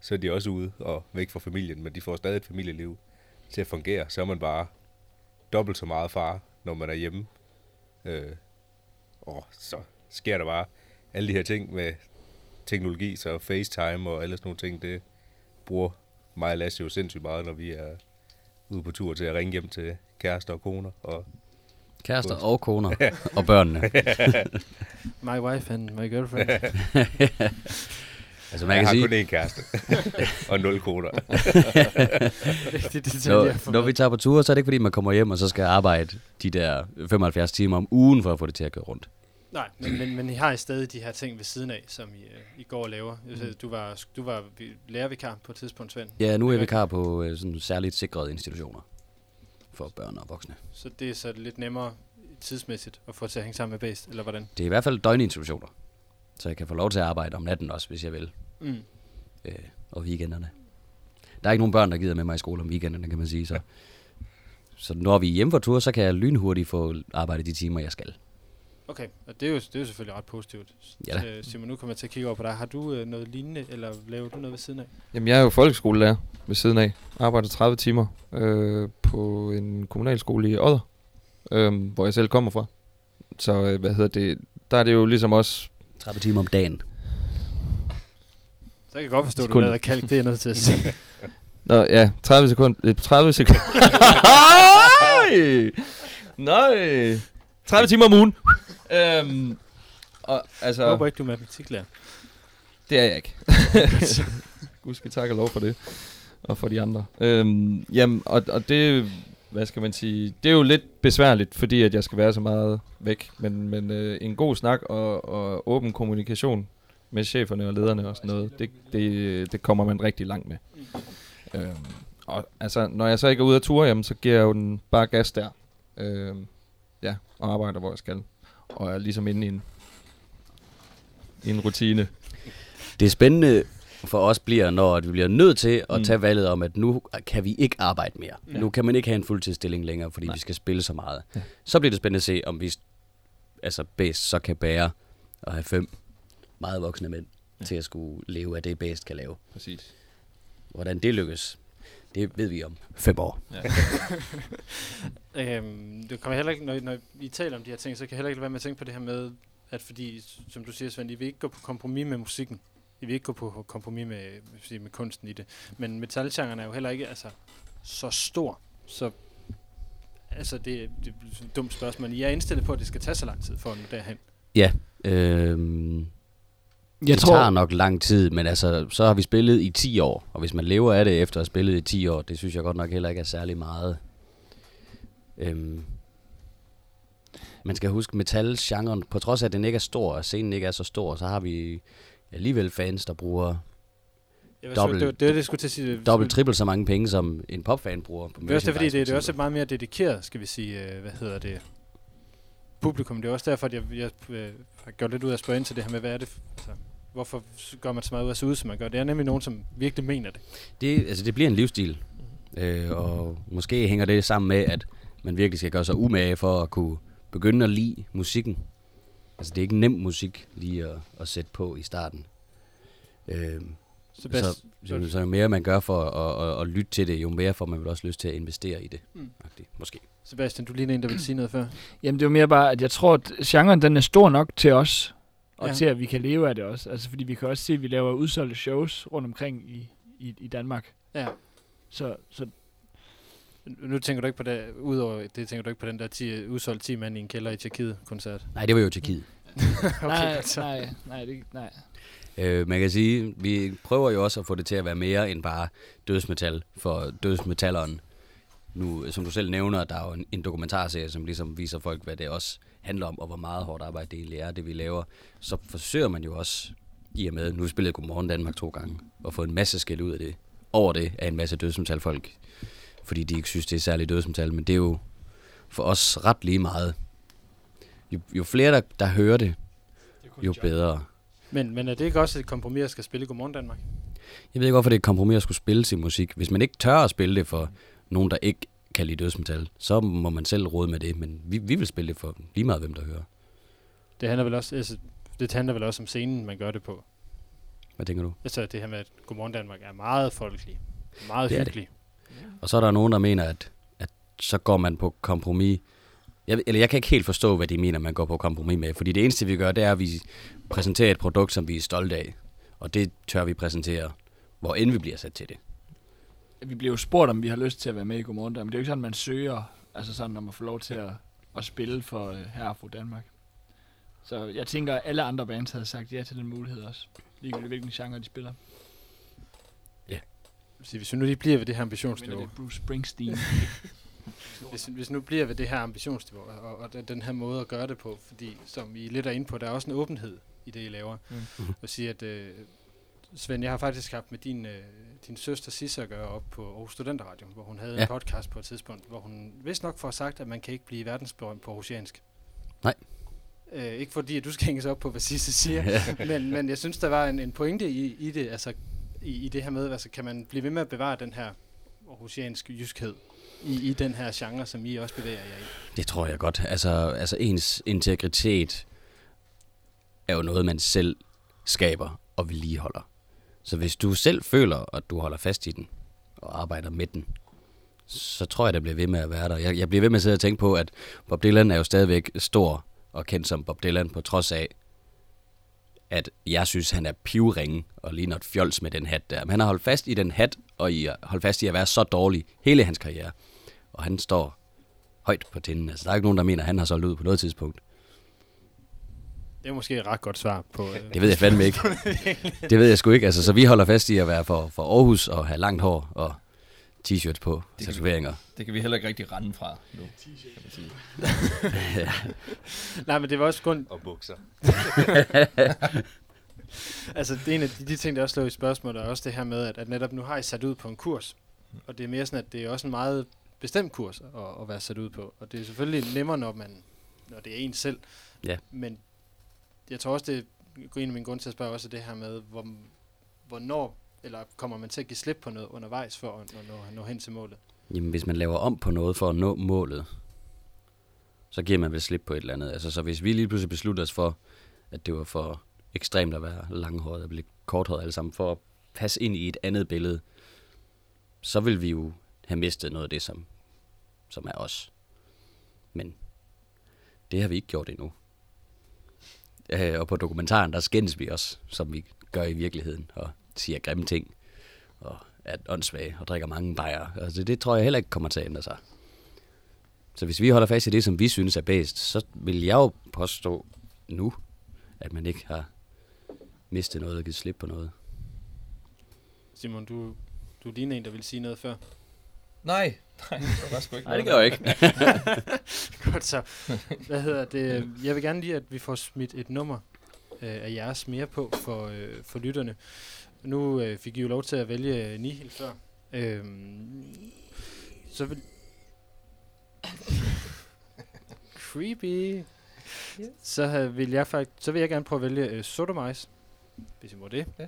så er de også ude og væk fra familien, men de får stadig et familieliv til at fungere. Så er man bare dobbelt så meget far, når man er hjemme. Øh, og så sker der bare alle de her ting med teknologi, så FaceTime og alle sådan nogle ting, det bruger mig og Lasse jo sindssygt meget, når vi er ude på tur til at ringe hjem til kærester og koner. Og Kærester og koner og børnene. My wife and my girlfriend. Altså, man jeg kan har sige, kun én kæreste og nul koner. Rigtig detaljer for når, når vi tager på ture, så er det ikke fordi, man kommer hjem og så skal arbejde de der 75 timer om ugen for at få det til at køre rundt. Nej, men, men, men I har I stadig de her ting ved siden af, som I, øh, I går og laver. Ved, Du var, du var vi- lærervikar på et tidspunkt, Svend. Ja, nu er jeg Det vikar på øh, sådan særligt sikrede institutioner for børn og voksne. Så det er så lidt nemmere tidsmæssigt at få til at hænge sammen med Bæst, eller hvordan? Det er i hvert fald døgninstitutioner, så jeg kan få lov til at arbejde om natten også, hvis jeg vil, Mm. øh, og weekenderne. Der er ikke nogen børn, der gider med mig i skole om weekenderne, kan man sige. Så, så når vi er hjemme for tur, så kan jeg lynhurtigt få arbejdet de timer, jeg skal. Okay, og det er, jo, det er jo selvfølgelig ret positivt. Ja da. Øh, Simon, nu kommer jeg til at kigge over på dig. Har du øh, noget lignende, eller laver du noget ved siden af? Jamen, jeg er jo folkeskolelærer ved siden af. Arbejder 30 timer øh, på en kommunalskole i Odder, øh, hvor jeg selv kommer fra. Så, øh, hvad hedder det, der er det jo ligesom også 30 timer om dagen. Så kan jeg godt forstå, at du lader kalk, det er nødt til at sige. Nå, ja, 30 sekunder. øh, 30 sekunder. Nej. 30 timer om ugen. øhm, og, altså, Jeg håber ikke, du er matematiklærer. det er jeg ikke. Gud skal takke og lov for det. Og for de andre. Øhm, jamen, og, og det, hvad skal man sige, det er jo lidt besværligt, fordi at jeg skal være så meget væk. Men, men øh, en god snak og, og åben kommunikation med cheferne og lederne og sådan noget, det, det, det kommer man rigtig langt med. Øhm, og altså, når jeg så ikke er ude at ture, jamen, så giver jeg jo den bare gas der. Øhm, ja, og arbejder, hvor jeg skal. Og er ligesom inde i en, i en rutine. Det er spændende for os bliver, når at vi bliver nødt til at Mm. tage valget om, at nu kan vi ikke arbejde mere. Ja. Ja. Nu kan man ikke have en fuldtidsstilling længere, fordi Nej. Vi skal spille så meget. Ja. Ja. Så bliver det spændende at se, om vi altså bedst så kan bære at have fem meget voksne mænd Ja. ja. til at skulle leve af det, bedst kan lave. Præcis. Hvordan det lykkes, det ved vi om fem år. Øhm, det kommer heller ikke, når, når I taler om de her ting, så kan jeg heller ikke lade være med at tænke på det her med, at fordi, som du siger, Svend, I vil ikke gå på kompromis med musikken. I vil ikke gå på kompromis med, jeg sige, med kunsten i det. Men metalgenren er jo heller ikke altså, så stor, så altså det, det er et dumt spørgsmål. I er indstillet på, at det skal tage så lang tid for at nå derhen. Øhm, Jeg det tror, tager nok lang tid, men altså, så har vi spillet i 10 år, og hvis man lever af det efter at have spillet i 10 år, det synes jeg godt nok heller ikke er særlig meget. Øhm, man skal huske metal-genren, på trods af at den ikke er stor, og scenen ikke er så stor, så har vi alligevel fans, der bruger Jeg Dobbelt- så, det, det, det, skulle til at sige. dobbelt, trippelt så mange penge, som en popfan bruger. På Det er også det, fordi det, det er også meget mere dedikeret, skal vi sige, øh, hvad hedder det, publikum. Det er også derfor, at jeg, jeg øh, har gjort lidt ud af at spørge ind til det her med, hvad er det, altså, hvorfor gør man så meget ud af at se ud, som man gør. Det er nemlig nogen, som virkelig mener det. Det, altså, det bliver en livsstil, øh, og måske hænger det sammen med, at man virkelig skal gøre sig umage for at kunne begynde at lide musikken. Altså, det er ikke nem musik lige at, at sætte på i starten. Øh, Så, bedst, så, så, så jo mere man gør for at, at, at lytte til det, jo mere får man vel også lyst til at investere i det. Mm. Måske. Sebastian, du ligner en, der vil sige noget før. Jamen det er jo mere bare, at jeg tror, at genren den er stor nok til os, og ja. til at vi kan leve af det også. Altså fordi vi kan også se, at vi laver udsolgte shows rundt omkring i, i, i Danmark. Ja. Så, så Nu tænker du ikke på det, udover det, tænker du ikke på den der 10, udsolgt 10 mand i en kælder i Tjekkiet-koncert. Nej, det var jo Tjekkiet. okay, nej, nej, nej, det, nej. Øh, man kan sige, vi prøver jo også at få det til at være mere end bare dødsmetal for dødsmetalleren. Nu, som du selv nævner, der er jo en, en dokumentarserie, som ligesom viser folk, hvad det også handler om, og hvor meget hårdt arbejde det egentlig er, det vi laver. Så forsøger man jo også, i og med, nu spillet Godmorgen Danmark to gange, og få en masse skæld ud af det, over det af en masse dødsmetalfolk, fordi de ikke synes, det er særligt dødsmetal, men det er jo for os ret lige meget. Jo, jo flere, der, der hører det, jo bedre. Men, men er det ikke også et kompromis at skal spille i Godmorgen Danmark? Jeg ved ikke, hvorfor det er et kompromis at skulle spille sin musik. Hvis man ikke tør at spille det for nogen, der ikke kan lide dødsmetal, så må man selv råde med det. Men vi, vi vil spille det for lige meget, hvem der hører. Det handler vel også, altså, det handler vel også om scenen, man gør det på. Hvad tænker du? Altså det her med, at Godmorgen Danmark er meget folkelig. Meget Det er og så er der nogen, der mener, at, at så går man på kompromis. Jeg, eller jeg kan ikke helt forstå, hvad de mener, man går på kompromis med. Fordi det eneste, vi gør, det er, at vi præsenterer et produkt, som vi er stolte af. Og det tør vi præsentere, hvor end vi bliver sat til det. Vi bliver jo spurgt, om vi har lyst til at være med i Godmorgen Danmark, men det er jo ikke sådan, man søger, altså sådan, om at få lov til at, at spille for uh, her fra Danmark. Så jeg tænker, at alle andre bands havde sagt ja til den mulighed også. Ligegyldigt hvilken genre de spiller. Så hvis vi nu lige bliver ved det her ambitionsniveau, det er Bruce Springsteen. hvis, hvis nu bliver ved det her ambitionsniveau, og, og den- her måde at gøre det på, fordi som I lidt er inde på, der er også en åbenhed i det, I laver. Mm. Og sige, at øh, Svend, jeg har faktisk haft med din, øh, din søster Sisse at gøre op på Aarhus Studenterradio, hvor hun havde ja. Ja. en podcast på et tidspunkt, hvor hun vist nok får sagt, at man kan ikke blive verdensberømt på aarhusiansk. Nej. Øh, ikke fordi, at du skal hænges op på, hvad Sisse siger, men, men jeg synes, der var en, en pointe i, i det, altså i, i det her med, altså kan man blive ved med at bevare den her aarhusianske jyskhed i, i den her genre, som I også bevæger jer i? Det tror jeg godt. Altså, altså ens integritet er jo noget, man selv skaber og vedligeholder. Så hvis du selv føler, at du holder fast i den og arbejder med den, så tror jeg, det bliver ved med at være der. Jeg, jeg bliver ved med at sidde og tænke på, at Bob Dylan er jo stadigvæk stor og kendt som Bob Dylan, på trods af, at jeg synes, han er pivringe og ligner et fjols med den hat der. Men han har holdt fast i den hat, og i, holdt fast i at være så dårlig hele hans karriere. Og han står højt på tinden. Altså, der er ikke nogen, der mener, at han har solgt ud på noget tidspunkt. Det er måske et ret godt svar på... Øh, Det ved jeg fandme ikke. Det ved jeg sgu ikke. Altså, så vi holder fast i at være for, for Aarhus og have langt hår og t-shirts på, Det kan vi- tatoveringer. Det kan vi heller ikke rigtig rende fra nu, kan man sige. Nej, men det var også kun... Og bukser. Altså, det er en af de, de ting, der også lå i spørgsmålet, er også det her med, at, at netop nu har I sat ud på en kurs. Og det er mere sådan, at det er også en meget bestemt kurs at, at være sat ud på. Og det er selvfølgelig nemmere, når, man, når det er en selv. Ja. Men jeg tror også, det går en af mine grunde til at spørge også det her med, hvor, hvornår eller kommer man til at give slip på noget undervejs for at nå, nå, nå hen til målet? Jamen, hvis man laver om på noget for at nå målet, så giver man vel slip på et eller andet. Altså, så hvis vi lige pludselig beslutter os for, at det var for ekstremt at være langhåret og blive korthåret alle sammen, for at passe ind i et andet billede, så vil vi jo have mistet noget af det, som, som er os. Men det har vi ikke gjort endnu. Øh, og på dokumentaren, der skændes vi også, som vi gør i virkeligheden, og siger grimme ting, og er åndssvage og drikker mange bajer. Altså, det tror jeg heller ikke kommer til at ændre sig. Så hvis vi holder fast i det, som vi synes er bedst, så vil jeg jo påstå nu, at man ikke har mistet noget og givet slip på noget. Simon, du, du ligner en, der vil sige noget før. Nej, nej, det var sgu ikke Nej, det gør jeg ikke. Godt så. Hvad hedder det? Jeg vil gerne lige, at vi får smidt et nummer øh, af jeres mere på for, øh, for lytterne. Nu øh, fik I jo lov til at vælge øh, Nihil før. Øhm, så vil... Creepy. Så, øh, vil jeg faktisk, så vil jeg gerne prøve at vælge øh, Sodomice, hvis I må det. Ja.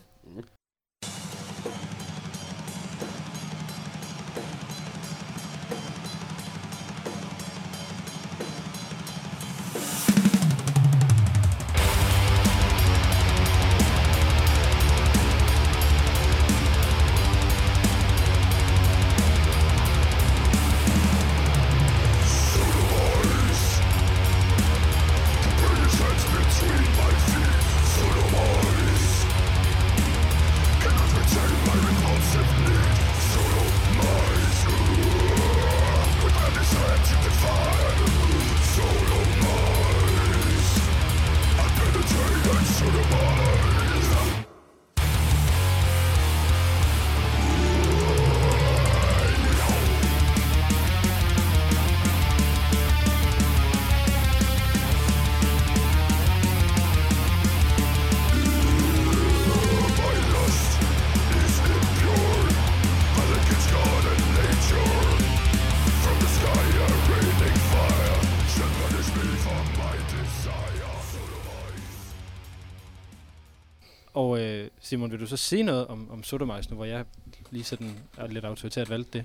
Og øh, Simon, vil du så sige noget om, om Sodomice nu, hvor jeg lige sådan er lidt autoritært valgt det?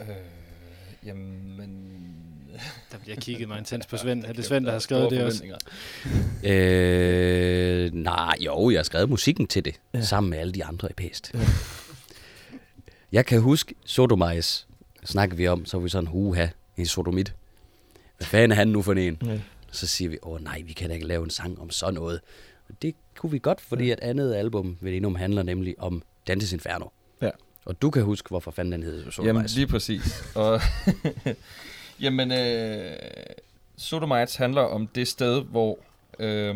Øh, jamen... Der bliver kigget mig intens på Svend. Er det Svend, der er har skrevet det også? Øh, nej, jo, jeg har skrevet musikken til det, Ja. sammen med alle de andre i Pest. jeg kan huske Sodomice, snakker vi om, så var vi sådan, huha, en sodomit. Hvad fanden er han nu for en? Ja. Så siger vi, åh nej, vi kan da ikke lave en sang om sådan noget. Det kunne vi godt, fordi at andet album, Velenum, handler nemlig om Dantes Inferno. Ja. Og du kan huske, hvorfor fanden den hed Sodomice. Jamen, lige præcis. Og Jamen, øh, Sodomites handler om det sted, hvor øh,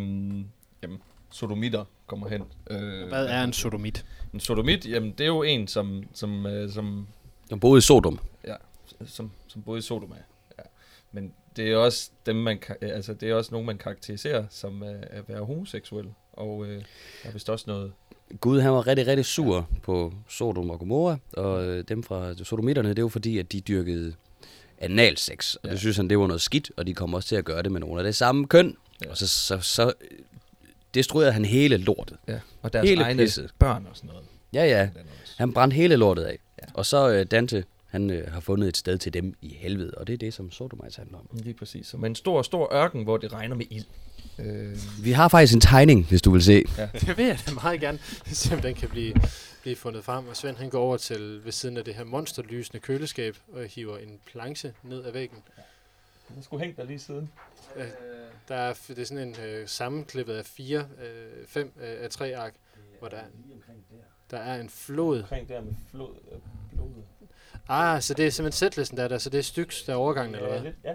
jamen, sodomitter kommer hen. Øh, Hvad er en sodomit? En sodomit, jamen det er jo en, som, som, øh, som De boede i Sodom. som, som både i Sodoma. Det er også dem, man, ka- altså det er også nogen, man karakteriserer som uh, at være homoseksuel. Og uh, der er vist også noget... Gud han var rigtig, rigtig sur ja. på Sodom og Gomorra, og øh, dem fra sodomitterne, det var fordi, at de dyrkede analsex, og ja. Det synes han, det var noget skidt, og de kom også til at gøre det med nogle af det samme køn, ja. Og så, så, så øh, destruerede han hele lortet. Ja, og deres Hele egne pisset. børn og sådan noget. Ja, ja, han brændte hele lortet af. Ja. Ja. Og så øh, Dante, han øh, har fundet et sted til dem i helvede, og det er det, som Sodomites handler om. Lige præcis. Med en stor, stor ørken, hvor det regner med ild. Øh, Vi har faktisk en tegning, hvis du vil se. Det vil jeg da meget gerne se, om den kan blive, blive fundet frem. Og Svend han går over til ved siden af det her monsterlysende køleskab og hiver en planche ned ad væggen. den skulle hænge der lige siden. Øh, der er, det er sådan en øh, sammenklippet af fire, øh, fem øh, af tre ark, hvor der, der er en flod. Omkring der med flod, øh, blod. Ah, så det er simpelthen sætlisten der, er der, så det er styks, der er overgangen, eller hvad? ja.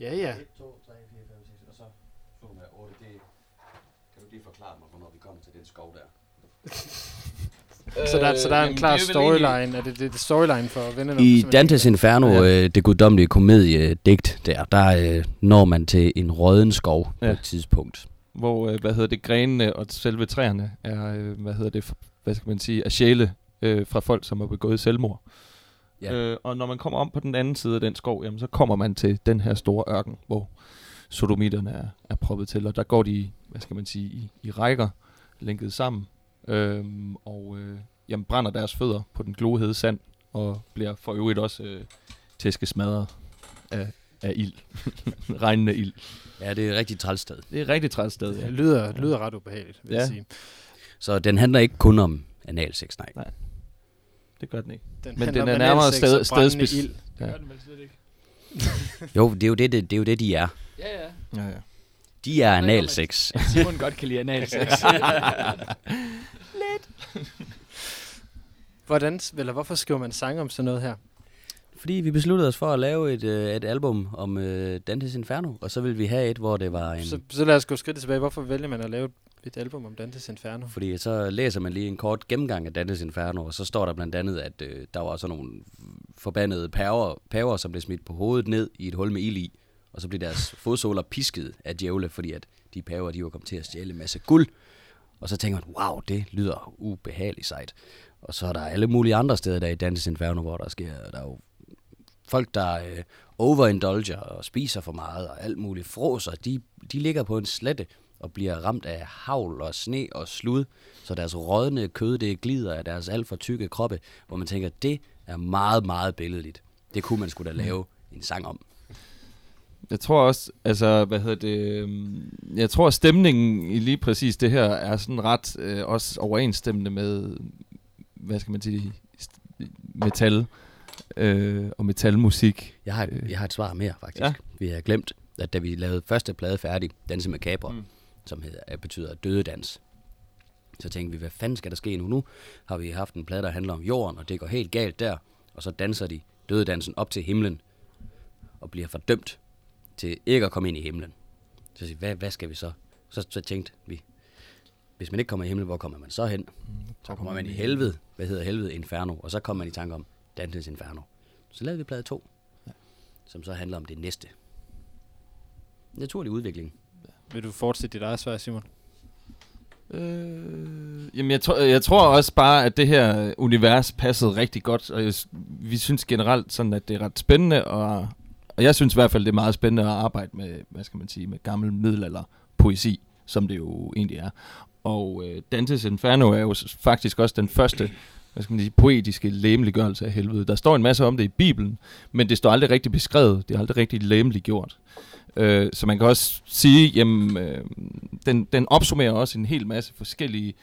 Ja, ja. 1, 2, 3, 4, 5, 6, og så Sodom er 8. Det, kan du lige forklare mig, hvornår vi kommer til den skov der? Så der, så der er en klar storyline. Er det, det, det storyline for vennerne? I Dantes Inferno, Ja. øh, det guddommelige komediedigt der, der øh, når man til en råden skov ja. På et tidspunkt. Hvor, øh, hvad hedder det, grenene og selve træerne er, øh, hvad hedder det, hvad skal man sige, er sjæle øh, fra folk, som har begået selvmord. Ja. Øh, og når man kommer om på den anden side af den skov, jamen, så kommer man til den her store ørken, hvor sodomitterne er, er proppet til, og der går de, hvad skal man sige, i, i rækker, lænket sammen, øhm, og øh, jamen, brænder deres fødder på den glohede sand, og bliver for øvrigt også øh, tæskesmadret af, af ild. Regnende ild. Ja, det er et rigtig træls sted. Det er et rigtig træt sted, Det ja. lyder, lyder ret ubehageligt, vil ja. jeg sige. Så den handler ikke kun om analsex, nej. Det gør den ikke. Den Men den er nærmere sted- stedspec- ild. Ja. Gør den vel slet ikke. Jo, det er jo det, det, det, er jo det de er. Ja, ja. Ja, ja. De er analsex. Simon godt kan lide analsex. Hvordan, eller hvorfor skriver man sange om sådan noget her? Fordi vi besluttede os for at lave et, øh, et album om øh, Dantes Inferno, og så ville vi have et, hvor det var en... Så, så lad os gå skridt tilbage. Hvorfor vælger man at lave et album om Dantes Inferno? Fordi så læser man lige en kort gennemgang af Dantes Inferno, og så står der blandt andet, at øh, der var sådan nogle forbandede paver, paver, som blev smidt på hovedet ned i et hul med ild i, og så blev deres fodsåler pisket af djævle, fordi at de paver, de var kommet til at stjæle en masse guld. Og så tænker man, wow, det lyder ubehageligt sejt. Og så er der alle mulige andre steder der i Dantes Inferno, hvor der sker, der er jo folk, der øh, overindulger og spiser for meget og alt muligt fråser, de, de ligger på en slette og bliver ramt af havl og sne og slud, så deres rådne kød, det glider af deres alt for tykke kroppe, hvor man tænker, det er meget, meget billedligt. Det kunne man skulle da lave en sang om. Jeg tror også, altså, hvad hedder det, øhm, jeg tror stemningen i lige præcis det her er sådan ret øh, også overensstemmende med, hvad skal man sige, metal øh, og metalmusik. Jeg har, jeg har et svar mere, faktisk. Ja. Vi har glemt, at da vi lavede første plade færdig, Danse med Capra, mm. Mm. som hedder, øh, betyder dødedans, så tænkte vi, hvad fanden skal der ske nu? Nu har vi haft en plade, der handler om jorden, og det går helt galt der, og så danser de dødedansen op til himlen, og bliver fordømt til ikke at komme ind i himlen. Så siger hvad, hvad skal vi så? Så, så tænkte vi, hvis man ikke kommer i himlen, hvor kommer man så hen? Så kommer man i helvede. Hvad hedder helvede? Inferno. Og så kommer man i tanke om Dantes Inferno. Så lavede vi plade 2, ja. som så handler om det næste. Naturlig udvikling. Vil du fortsætte dit eget svar, Simon? Øh, jamen, jeg, tror, jeg tror også bare, at det her univers passede rigtig godt, og jeg, vi synes generelt sådan, at det er ret spændende, og, og jeg synes i hvert fald, det er meget spændende at arbejde med, hvad skal man sige, med gammel middelalder poesi, som det jo egentlig er. Og øh, Dantes Inferno er jo faktisk også den første, hvad skal man sige, poetiske læmeliggørelse af helvede. Der står en masse om det i Bibelen, men det står aldrig rigtig beskrevet, det er aldrig rigtig læmeliggjort. Øh, så man kan også sige, jamen, øh, den, den opsummerer også en hel masse forskellige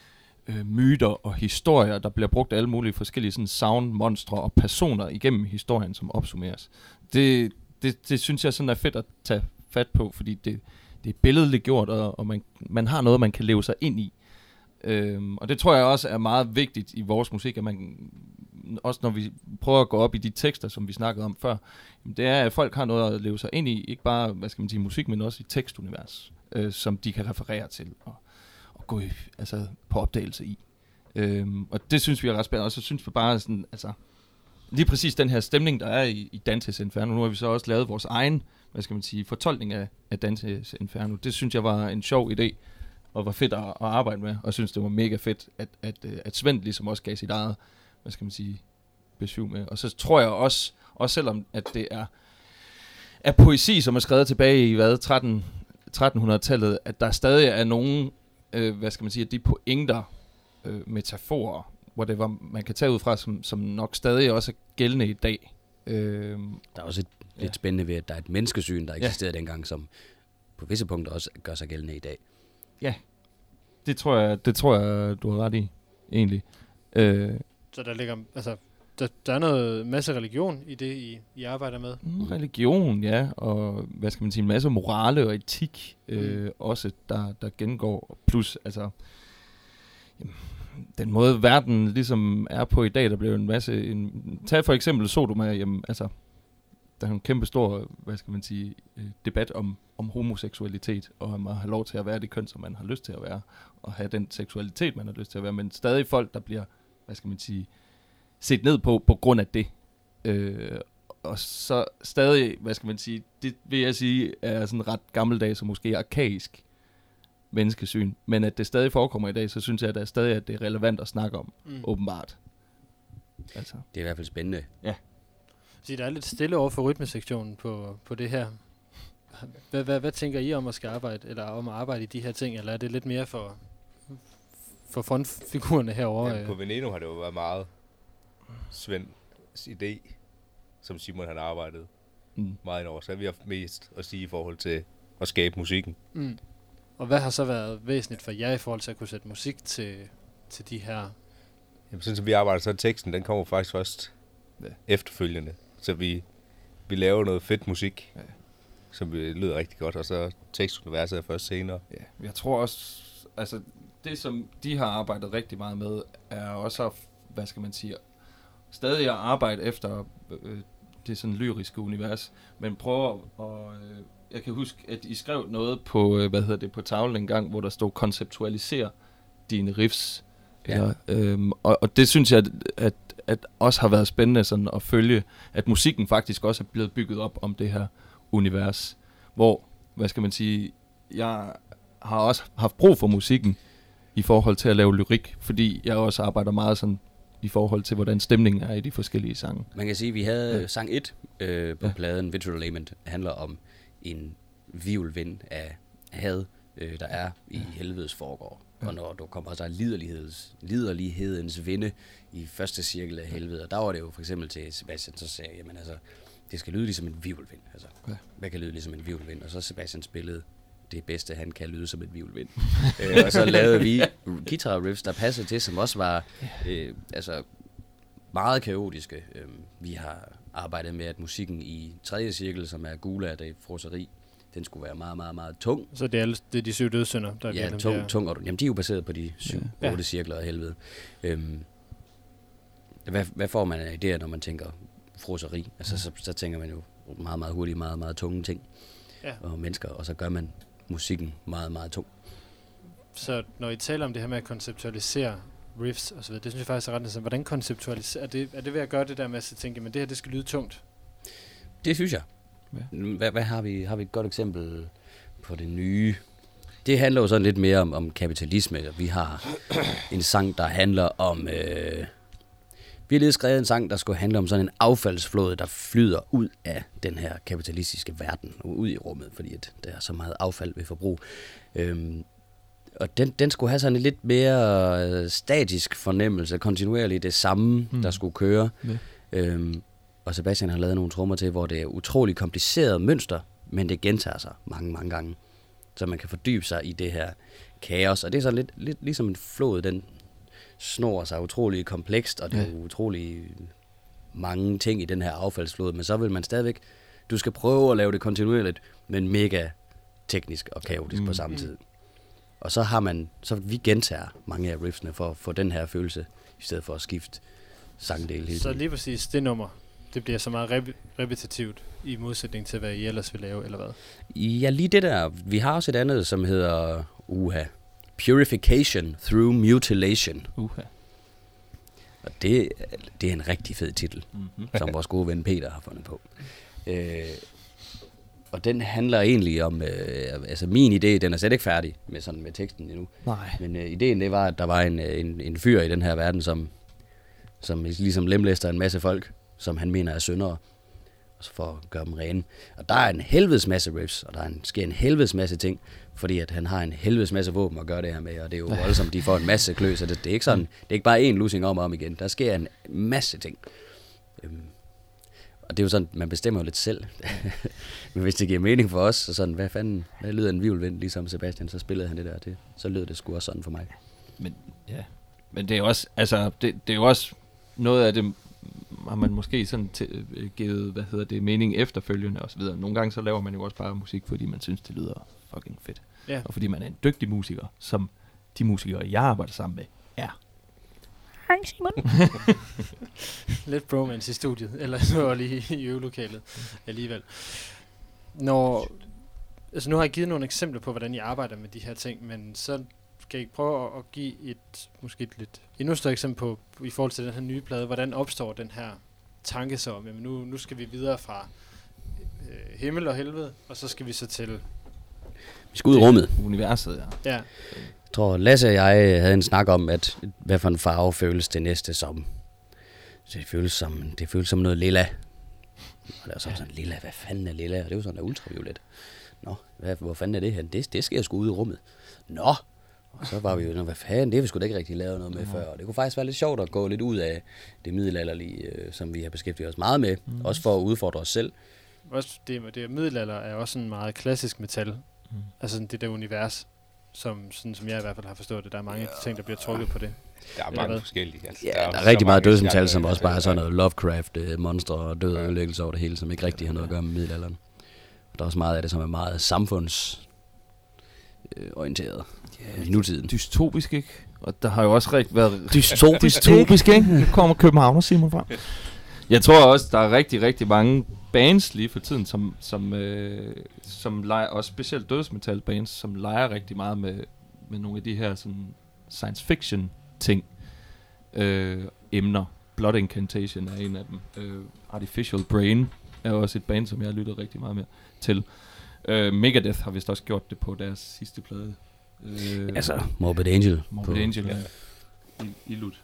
øh, myter og historier, der bliver brugt af alle mulige forskellige sådan sound, monstre og personer igennem historien, som opsummeres. Det, det, det synes jeg sådan er fedt at tage fat på, fordi det, det er billedligt gjort, og, og man, man har noget, man kan leve sig ind i. Øhm, og det tror jeg også er meget vigtigt i vores musik, at man, også når vi prøver at gå op i de tekster, som vi snakkede om før, jamen det er, at folk har noget at leve sig ind i, ikke bare, hvad skal man sige, musik, men også i tekstunivers, øh, som de kan referere til og, og gå i, altså, på opdagelse i. Øh, og det synes vi er ret spændende, og så synes vi bare sådan, altså, lige præcis den her stemning, der er i, i Dantes Inferno. Nu har vi så også lavet vores egen, hvad skal man sige, fortolkning af, af Dantes Inferno. Det synes jeg var en sjov idé, og var fedt at, at arbejde med, og synes, det var mega fedt, at, at, øh, at Svend ligesom også gav sit eget, hvad skal man sige, besøg med. Og så tror jeg også, også selvom at det er, er poesi, som er skrevet tilbage i, hvad, 13, 1300-tallet, at der stadig er nogen, øh, hvad skal man sige, at de pointer, øh, metaforer, hvor det var, man kan tage ud fra, som, som nok stadig også er gældende i dag. Øh, Der er også et, lidt Ja. spændende ved, at der er et menneskesyn, der Ja. eksisterede dengang, som på visse punkter også gør sig gældende i dag. det, tror jeg, det tror jeg, du har ret i, egentlig. Øh, Så der ligger, altså, der, der er noget masse religion i det, I, I arbejder med. Mm, religion, ja, og hvad skal man sige, en masse morale og etik øh, også, der, der gengår. Plus, altså, jamen, den måde verden ligesom er på i dag, der bliver en masse... En, tag for eksempel Sodoma, jamen, altså, der er en kæmpe stor, hvad skal man sige, øh, debat om, om homoseksualitet, og om at have lov til at være det køn, som man har lyst til at være, og have den seksualitet, man har lyst til at være, men stadig folk, der bliver, hvad skal man sige, set ned på, på grund af det. Øh, og så stadig, hvad skal man sige, det vil jeg sige, er sådan ret gammeldags og måske arkaisk menneskesyn. Men at det stadig forekommer i dag, så synes jeg, at det er stadig at det er relevant at snakke om, Mm. åbenbart. Altså. Det er i hvert fald spændende. Så der er lidt stille over for rytmesektionen på, på det her. Hvad, hvad, hvad tænker I om at skal arbejde, eller om at arbejde i de her ting, eller er det lidt mere for, for frontfigurerne herovre? Ja, på øh? Veneno har det jo været meget Svends idé, som Simon han arbejdet Mm. meget ind over. Så har vi haft mest at sige i forhold til at skabe musikken. Mm. Og hvad har så været væsentligt for jer i forhold til at kunne sætte musik til, til de her? Jamen, sådan som vi arbejder, så er teksten, den kommer faktisk først Ja. efterfølgende. Så vi, vi laver noget fedt musik, Ja. som lyder rigtig godt, og så tekstuniverset er først senere. Ja, jeg tror også, altså det som de har arbejdet rigtig meget med, er også, at, hvad skal man sige, stadig at arbejde efter øh, det sådan lyriske univers, men prøve at, øh, jeg kan huske, at I skrev noget på, øh, hvad hedder det, på tavlen en gang, hvor der stod konceptualiser dine riffs. Ja. Eller, øhm, og, og det synes jeg, at, at, at også har været spændende sådan at følge, at musikken faktisk også er blevet bygget op om det her univers, hvor, hvad skal man sige, jeg har også haft brug for musikken i forhold til at lave lyrik, fordi jeg også arbejder meget sådan i forhold til, hvordan stemningen er i de forskellige sange. Man kan sige, at vi havde Ja. ja. sang 1 øh, på Ja. ja. pladen, Virtual Lament, handler om en vivlvind af had, øh, der er i helvedes foregår. Ja. Og når du kommer så liderligheds, liderlighedens vinde i første cirkel af helvede, og der var det jo for eksempel til Sebastian, så sagde jeg, jamen altså, det skal lyde ligesom en vivlvind. Altså, Ja. ja. hvad kan lyde ligesom en vivlvind? Og så Sebastian spillede det bedste, han kan lyde som en vivlvind. øh, og så lavede vi guitar riffs, der passede til, som også var øh, altså, meget kaotiske. Øh, vi har arbejdet med, at musikken i tredje cirkel, som er Gula, det er froseri, den skulle være meget, meget, meget tung. Så det er, alle- det er de syv dødssynder, der Ja, bliver dem tung, der. tung. Og, jamen, de er jo baseret på de syv, Ja. ja. otte cirkler af helvede. Øhm, hvad, hvad får man af idéer, når man tænker froseri? Altså, så, så tænker man jo meget, meget hurtigt, meget, meget tunge ting Ja. og mennesker, og så gør man musikken meget, meget tung. Så når I taler om det her med at konceptualisere riffs og så videre, det synes jeg faktisk er ret interessant. Hvordan konceptualiserer er det? Er det ved at gøre det der med at tænke, men det her, det skal lyde tungt? Det synes jeg. Hvad, hvad har vi? Har vi et godt eksempel på det nye? Det handler jo sådan lidt mere om, om kapitalisme. Vi har en sang, der handler om... Øh, vi har lige skrevet en sang, der skulle handle om sådan en affaldsflåde, der flyder ud af den her kapitalistiske verden, og ud i rummet, fordi at der er så meget affald ved forbrug. Øhm, og den, den skulle have sådan en lidt mere øh, statisk fornemmelse, kontinuerligt det samme, mm. der skulle køre. Ja. Øhm, og Sebastian har lavet nogle trommer til, hvor det er utrolig kompliceret mønster, men det gentager sig mange, mange gange. Så man kan fordybe sig i det her kaos. Og det er sådan lidt, lidt ligesom en flod, den snor sig utrolig komplekst, og det er Ja. utrolig mange ting i den her affaldsflod, men så vil man stadigvæk, du skal prøve at lave det kontinuerligt, men mega teknisk og kaotisk mm. på Mm. samme tid. Og så har man, så vi gentager mange af riffsene for at få den her følelse, i stedet for at skifte sangdel hele Så tiden. lige præcis det nummer, det bliver så meget rep- repetitivt i modsætning til, hvad I ellers vil lave, eller hvad? Ja, lige det der. Vi har også et andet, som hedder uha, Purification Through Mutilation. Uha. Og det, det er en rigtig fed titel, Mm-hmm. som vores gode ven Peter har fundet på. Øh, og den handler egentlig om, øh, altså min idé, den er slet ikke færdig med, sådan med teksten endnu. Nej. Men øh, ideen det var, at der var en, øh, en, en fyr i den her verden, som, som ligesom lemlæster en masse folk, som han mener er syndere, og så for at gøre dem rene. Og der er en helvedes masse riffs, og der er en, sker en helvedes masse ting, fordi at han har en helvedes masse våben at gøre det her med, og det er jo voldsomt, de får en masse klø, så det, det er ikke sådan, det er ikke bare én losing om og om igen. Der sker en masse ting. Øhm, og det er jo sådan, man bestemmer jo lidt selv. Men hvis det giver mening for os, så sådan, hvad fanden, hvad lyder en vivlvind, ligesom Sebastian, så spillede han det der, det, så lød det sgu også sådan for mig. Men, ja. Men det er også, altså, det, det er jo også noget af det, har man måske sådan til, øh, givet, hvad hedder det, mening efterfølgende og så videre. Nogle gange så laver man jo også bare musik, fordi man synes, det lyder fucking fedt. Ja. Og fordi man er en dygtig musiker, som de musikere, jeg arbejder sammen med, er. Hej Simon. Lidt bromance i studiet, eller så lige i øvelokalet alligevel. Når, altså nu har jeg givet nogle eksempler på, hvordan I arbejder med de her ting, men så skal I prøve at, at give et, måske et lidt endnu større eksempel på, i forhold til den her nye plade, hvordan opstår den her tanke så om, jamen nu, nu skal vi videre fra øh, himmel og helvede, og så skal vi så til, Vi skal ud i rummet. Universet, ja. ja, Jeg tror, Lasse og jeg havde en snak om, at hvad for en farve føles det næste som. Så det føles som, det føles som noget lilla. Og der er så sådan, lilla, hvad fanden er lilla? Og det er jo sådan, der ultraviolet. Nå, hvad, hvor fanden er det her? Det, det skal jeg sgu ud i rummet. Nå, og så var vi jo, "Nå, hvad fanden, det har vi sgu da ikke rigtig lavet noget med før. Og det kunne faktisk være lidt sjovt at gå lidt ud af det middelalderlige, øh, som vi har beskæftiget os meget med. Mm. Også for at udfordre os selv. også det, med- det middelalder er også en meget klassisk metal, mm. altså sådan det der univers, som, sådan, som jeg i hvert fald har forstået det, der er mange ja. ting, der bliver trukket på det. Der er mange hvad? forskellige. Altså, Ja, der er så rigtig meget genrer, som også bare er altså, sådan noget Lovecraft, øh, monstre og død og ødelæggelse over det hele, som ikke rigtig har noget at gøre med middelalderen. Og der er også meget af det, som er meget samfunds øh, orienteret i nutiden. Dystopisk, ikke? Og der har jo også rigtig været... Dystopisk, Dystopisk, ikke? Nu kommer København og Simon frem. Jeg tror også, der er rigtig, rigtig mange bands lige for tiden, som, som, øh, som leger, også specielt dødsmetal bands, som leger rigtig meget med, med nogle af de her sådan, science fiction ting, øh, emner. Blood Incantation er en af dem. Øh, Artificial Brain er også et band, som jeg har lyttet rigtig meget mere til. Øh, Megadeth har vist også gjort det på deres sidste plade. Øh, Altså, Morbid Angel. Morbid på- Angel, ja. I, I lut.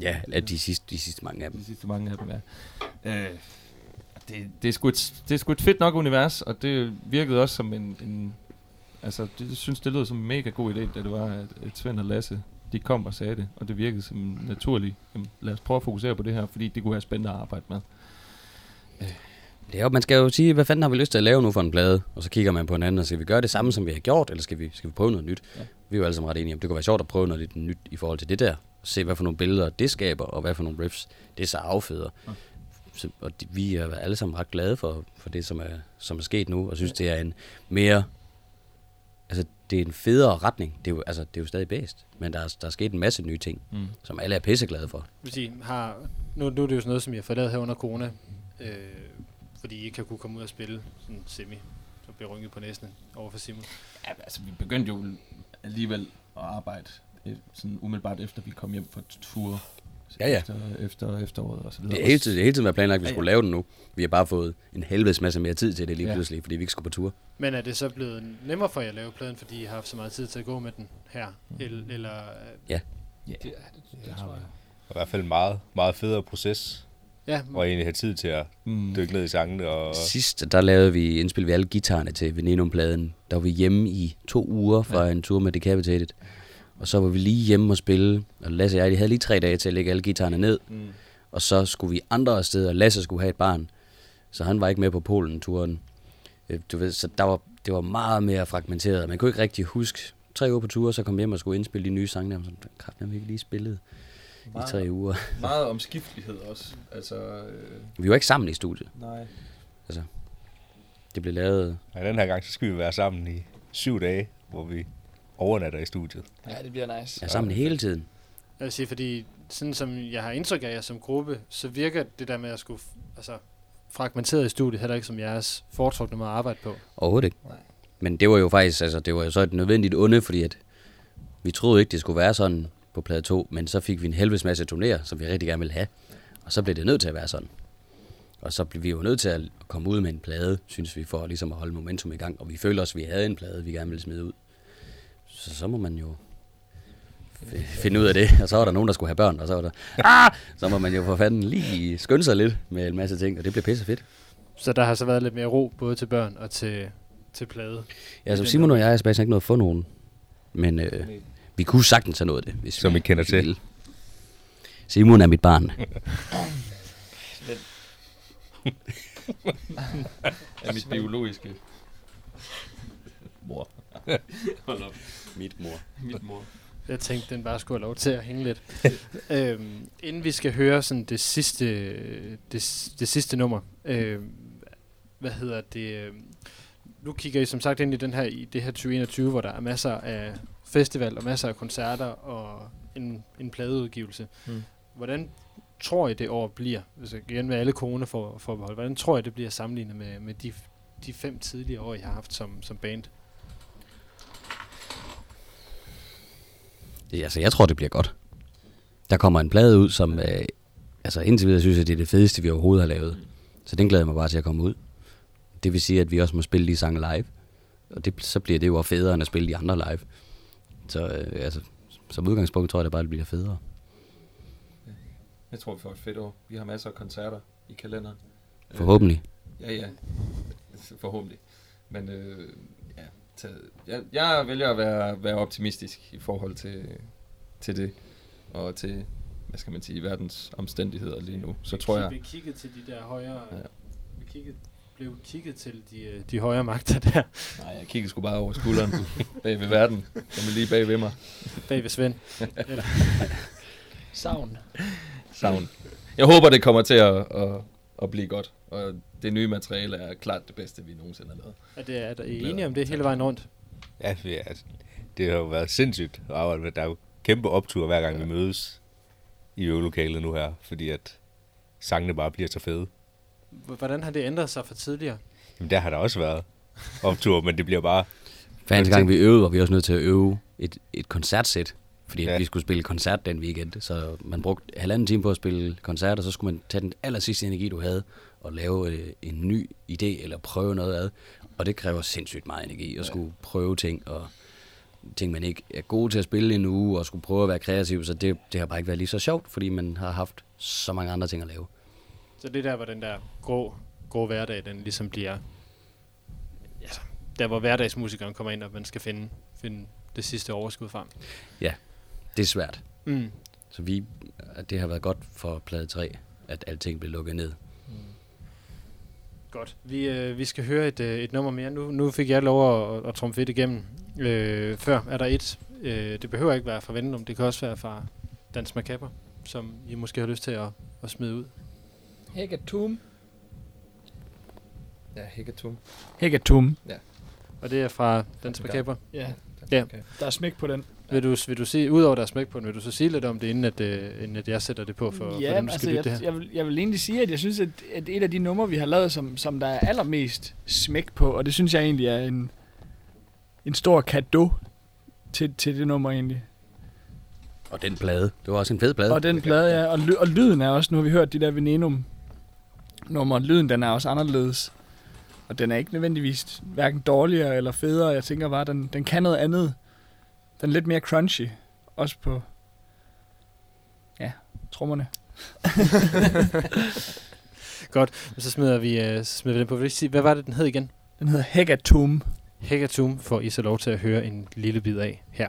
Ja, de sidste, de sidste mange af dem. De sidste mange af dem, ja. Øh, det, det, er sgu et, det er sgu et fedt nok univers, og det virkede også som en... en altså, det, jeg synes, det lød som en mega god idé, da det var, at, at Svend og Lasse, de kom og sagde det, og det virkede som en naturlig... Jamen, lad os prøve at fokusere på det her, fordi det kunne være spændende at arbejde med. Det er jo, man skal jo sige, hvad fanden har vi lyst til at lave nu for en plade? Og så kigger man på hinanden og siger, skal vi gøre det samme, som vi har gjort, eller skal vi, skal vi prøve noget nyt? Ja. Ja. Vi er jo alle sammen ret enige om, det kunne være sjovt at prøve noget lidt nyt i forhold til det der. Se, hvad for nogle billeder det skaber, og hvad for nogle riffs det så afføder. Ja. Og de, vi er alle sammen ret glade for, for det, som er, som er sket nu, og synes, det er en mere... Altså, det er en federe retning. Det er jo, altså, det er jo stadig bedst, men der er, der er sket en masse nye ting, Mm. som alle er pisseglade for. Hvis I har, nu, nu er det jo sådan noget, som I har lavet her under corona, øh, fordi I ikke har kunne komme ud og spille sådan semi, så bliver rynket på næsen over for Simon. Ja, altså, vi begyndte jo alligevel at arbejde øh, sådan umiddelbart efter vi kom hjem fra tur. Ja, ja. Efter, efter efteråret og så videre. Det er hele tiden, det er hele tiden været planlagt, at vi skulle lave den nu. Vi har bare fået en helvedes masse mere tid til det lige Ja. pludselig, fordi vi ikke skulle på tur. Men er det så blevet nemmere for jer at lave pladen, fordi I har haft så meget tid til at gå med den her? Eller, eller Ja, det, det, det har vi. I hvert fald en meget, meget federe proces, ja, hvor jeg egentlig have tid til at Mm. dykke ned i sangene. Og, Sidst, der lavede vi, indspillede vi alle guitarerne til Venenum-pladen. Der var vi hjemme i to uger fra ja. en tur med Decapitated. Og så var vi lige hjemme og spille. Og Lasse og jeg, de havde lige tre dage til at lægge alle guitarerne ned. Mm. Og så skulle vi andre steder, og Lasse skulle have et barn. Så han var ikke med på Polen-turen. Øh, Du ved, så der var, det var meget mere fragmenteret. Man kunne ikke rigtig huske tre uger på tur, så kom jeg hjem og skulle indspille de nye sange. Der var sådan, kraft, vi ikke lige spillet i Meget. tre uger. Meget omskiftelighed også. Altså, øh, Vi var ikke sammen i studiet. nej. Det blev lavet... og den her gang, så skal vi være sammen i syv dage, hvor vi overnatter i studiet. Ja, det bliver nice. Ja, sammen hele tiden. jeg vil sige, fordi sådan som jeg har indtryk af jer som gruppe, så virker det der med at skulle, altså fragmenteret i studiet, heller ikke som jeres foretrukne måde at arbejde på. Overhovedet ikke. Nej. Men det var jo faktisk, altså det var jo så et nødvendigt onde, fordi at vi troede ikke, det skulle være sådan på på plade 2, men så fik vi en helvedes masse turnéer, som vi rigtig gerne ville have. Og så blev det nødt til at være sådan. Og så blev vi jo nødt til at komme ud med en plade, synes vi, for ligesom at holde momentum i gang. Og vi følte også, at vi havde en plade, vi gerne ville smide ud. Så så må man jo f- finde ud af det. Og så var der nogen, der skulle have børn, og så var der, ah! så må man jo for fanden lige skynde sig lidt med en masse ting, og det blev pisse fedt. Så der har så været lidt mere ro, både til børn og til, til plade. Ja, så Simon og jeg er faktisk ikke noget at få nogen. Men øh, vi kunne sagtens have noget af det, hvis Som vi, I kender hvis til. ville. Simon er mit barn. Af mit biologiske mor. Hold op. Mit mor. Mit mor. Jeg tænkte, den bare skulle have lov til at hænge lidt. øhm, inden vi skal høre sådan det sidste, det, det sidste nummer, øhm, hvad hedder det? øhm, Nu kigger I som sagt ind i den her i det her 2021, hvor der er masser af festival og masser af koncerter og en, en pladeudgivelse. Mm. Hvordan tror I det år bliver, altså igen med alle corona for, forbehold, hvordan tror I det bliver sammenlignet med, med de, de fem tidligere år, I har haft som, som band? Det, altså, jeg tror, det bliver godt. Der kommer en plade ud, som... Øh, altså, indtil videre synes jeg, det er det fedeste, vi overhovedet har lavet. Så den glæder jeg mig bare til at komme ud. Det vil sige, at vi også må spille de sange live. Og det, så bliver det jo også federe, end at spille de andre live. Så øh, altså, som udgangspunkt tror jeg, det bare bliver federe. Jeg tror, vi får et fedt år. Vi har masser af koncerter i kalenderen. Forhåbentlig. Øh, ja, ja. Forhåbentlig. Men øh, ja, taget, jeg, jeg vælger at være, være optimistisk i forhold til, til det. Og til, hvad skal man sige, verdens omstændigheder lige nu. Så tror jeg... Vi kiggede til de der højere... Ja. Vi kiggede, blev kigget til de, øh, de højere magter der Nej, jeg kigger sgu bare over skulderen bag ved verden. Den er lige bag ved mig. bag ved Svend. Savn. Savn. Jeg håber, det kommer til at, at, at blive godt. Og det nye materiale er klart det bedste, vi nogensinde har lavet. er, det, er der I enige om det hele vejen rundt? Ja, ja altså, det har jo været sindssygt at arbejde med. Der er jo kæmpe optur, hver gang vi mødes i øvelokalet nu her, fordi at sangene bare bliver så fede. Hvordan har det ændret sig fra tidligere? Jamen, der har der også været optur, men det bliver bare... Hver eneste gang vi øvede, var vi også nødt til at øve et, et koncertsæt. Fordi ja. Ja. vi skulle spille koncert den weekend. Så man brugte halvanden time på at spille koncert, og så skulle man tage den aller sidste energi, du havde, og lave øh, en ny idé, eller prøve noget ad. Og det kræver sindssygt meget energi, at skulle prøve ting, og ting, man ikke er god til at spille endnu, og skulle prøve at være kreativ. Så det, det har bare ikke været lige så sjovt, fordi man har haft så mange andre ting at lave. Så det er der, hvor den der grå, grå hverdag, den ligesom bliver... Altså, der hvor hverdagsmusikeren kommer ind, og man skal finde, finde det sidste overskud frem. Det er svært. Mm. Så vi, det har været godt for plade 3, at alting blev lukket ned. Godt. Vi, øh, vi skal høre et, øh, et nummer mere. Nu, nu fik jeg lov at, at trumfe et igennem. Øh, før er der et. Øh, det behøver ikke være fra Vendum. Det kan også være fra Dans Macabre, som I måske har lyst til at, at smide ud. Hegatum. Ja, Hegatum. Hegatum. Og det er fra Dans Ja. Macabre. Ja, Ja. der er smæk på den. Vil du, vil du sige, udover der er smæk på den, vil du så sige lidt om det, inden at, øh, inden at jeg sætter det på for, for ja, dem, der altså, skal lytte jeg, det her? jeg, vil, jeg vil egentlig sige, at jeg synes, at, at et af de numre, vi har lavet, som, som der er allermest smæk på, og det synes jeg egentlig er en, en stor gave til, til det nummer egentlig. Og den plade. Det var også en fed plade. Og den plade, ja, og, ly, og lyden er også, nu har vi hørt de der Venenum nummer, lyden den er også anderledes. Og den er ikke nødvendigvis hverken dårligere eller federe. Jeg tænker bare, den, den kan noget andet. Den er lidt mere crunchy. Også på, ja, trommerne. Godt, så smider vi, øh, så smider vi den på. Hvad var det, den hed igen? Den hedder Hegatum. Hegatum får I så lov til at høre en lille bid af her.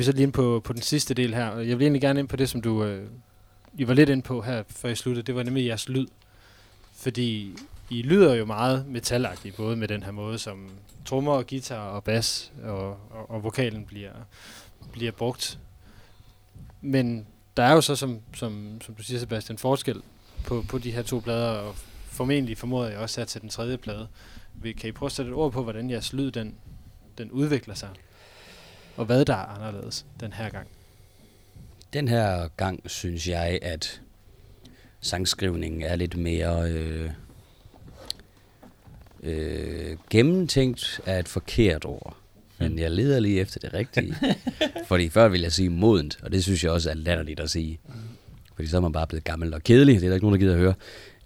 Vi så lige ind på, på den sidste del her, jeg vil egentlig gerne ind på det, som du øh, I var lidt ind på her, før I sluttede. Det var nemlig jeres lyd. Fordi I lyder jo meget metalagtigt, både med den her måde, som trommer og guitar og bas og, og, og vokalen bliver, bliver brugt. Men der er jo så, som, som, som du siger, Sebastian, forskel på, på de her to plader, og formentlig formoder jeg også her til den tredje plade. Kan I prøve at sætte et ord på, hvordan jeres lyd den, den udvikler sig? Og hvad der er anderledes den her gang? Den her gang synes jeg, at sangskrivningen er lidt mere øh, øh, gennemtænkt er et forkert ord. Men jeg leder lige efter det rigtige. Fordi før ville jeg sige modent, og det synes jeg også er latterligt at sige. Fordi så er man bare blevet gammel og kedelig. Det er der ikke nogen, der gider at høre.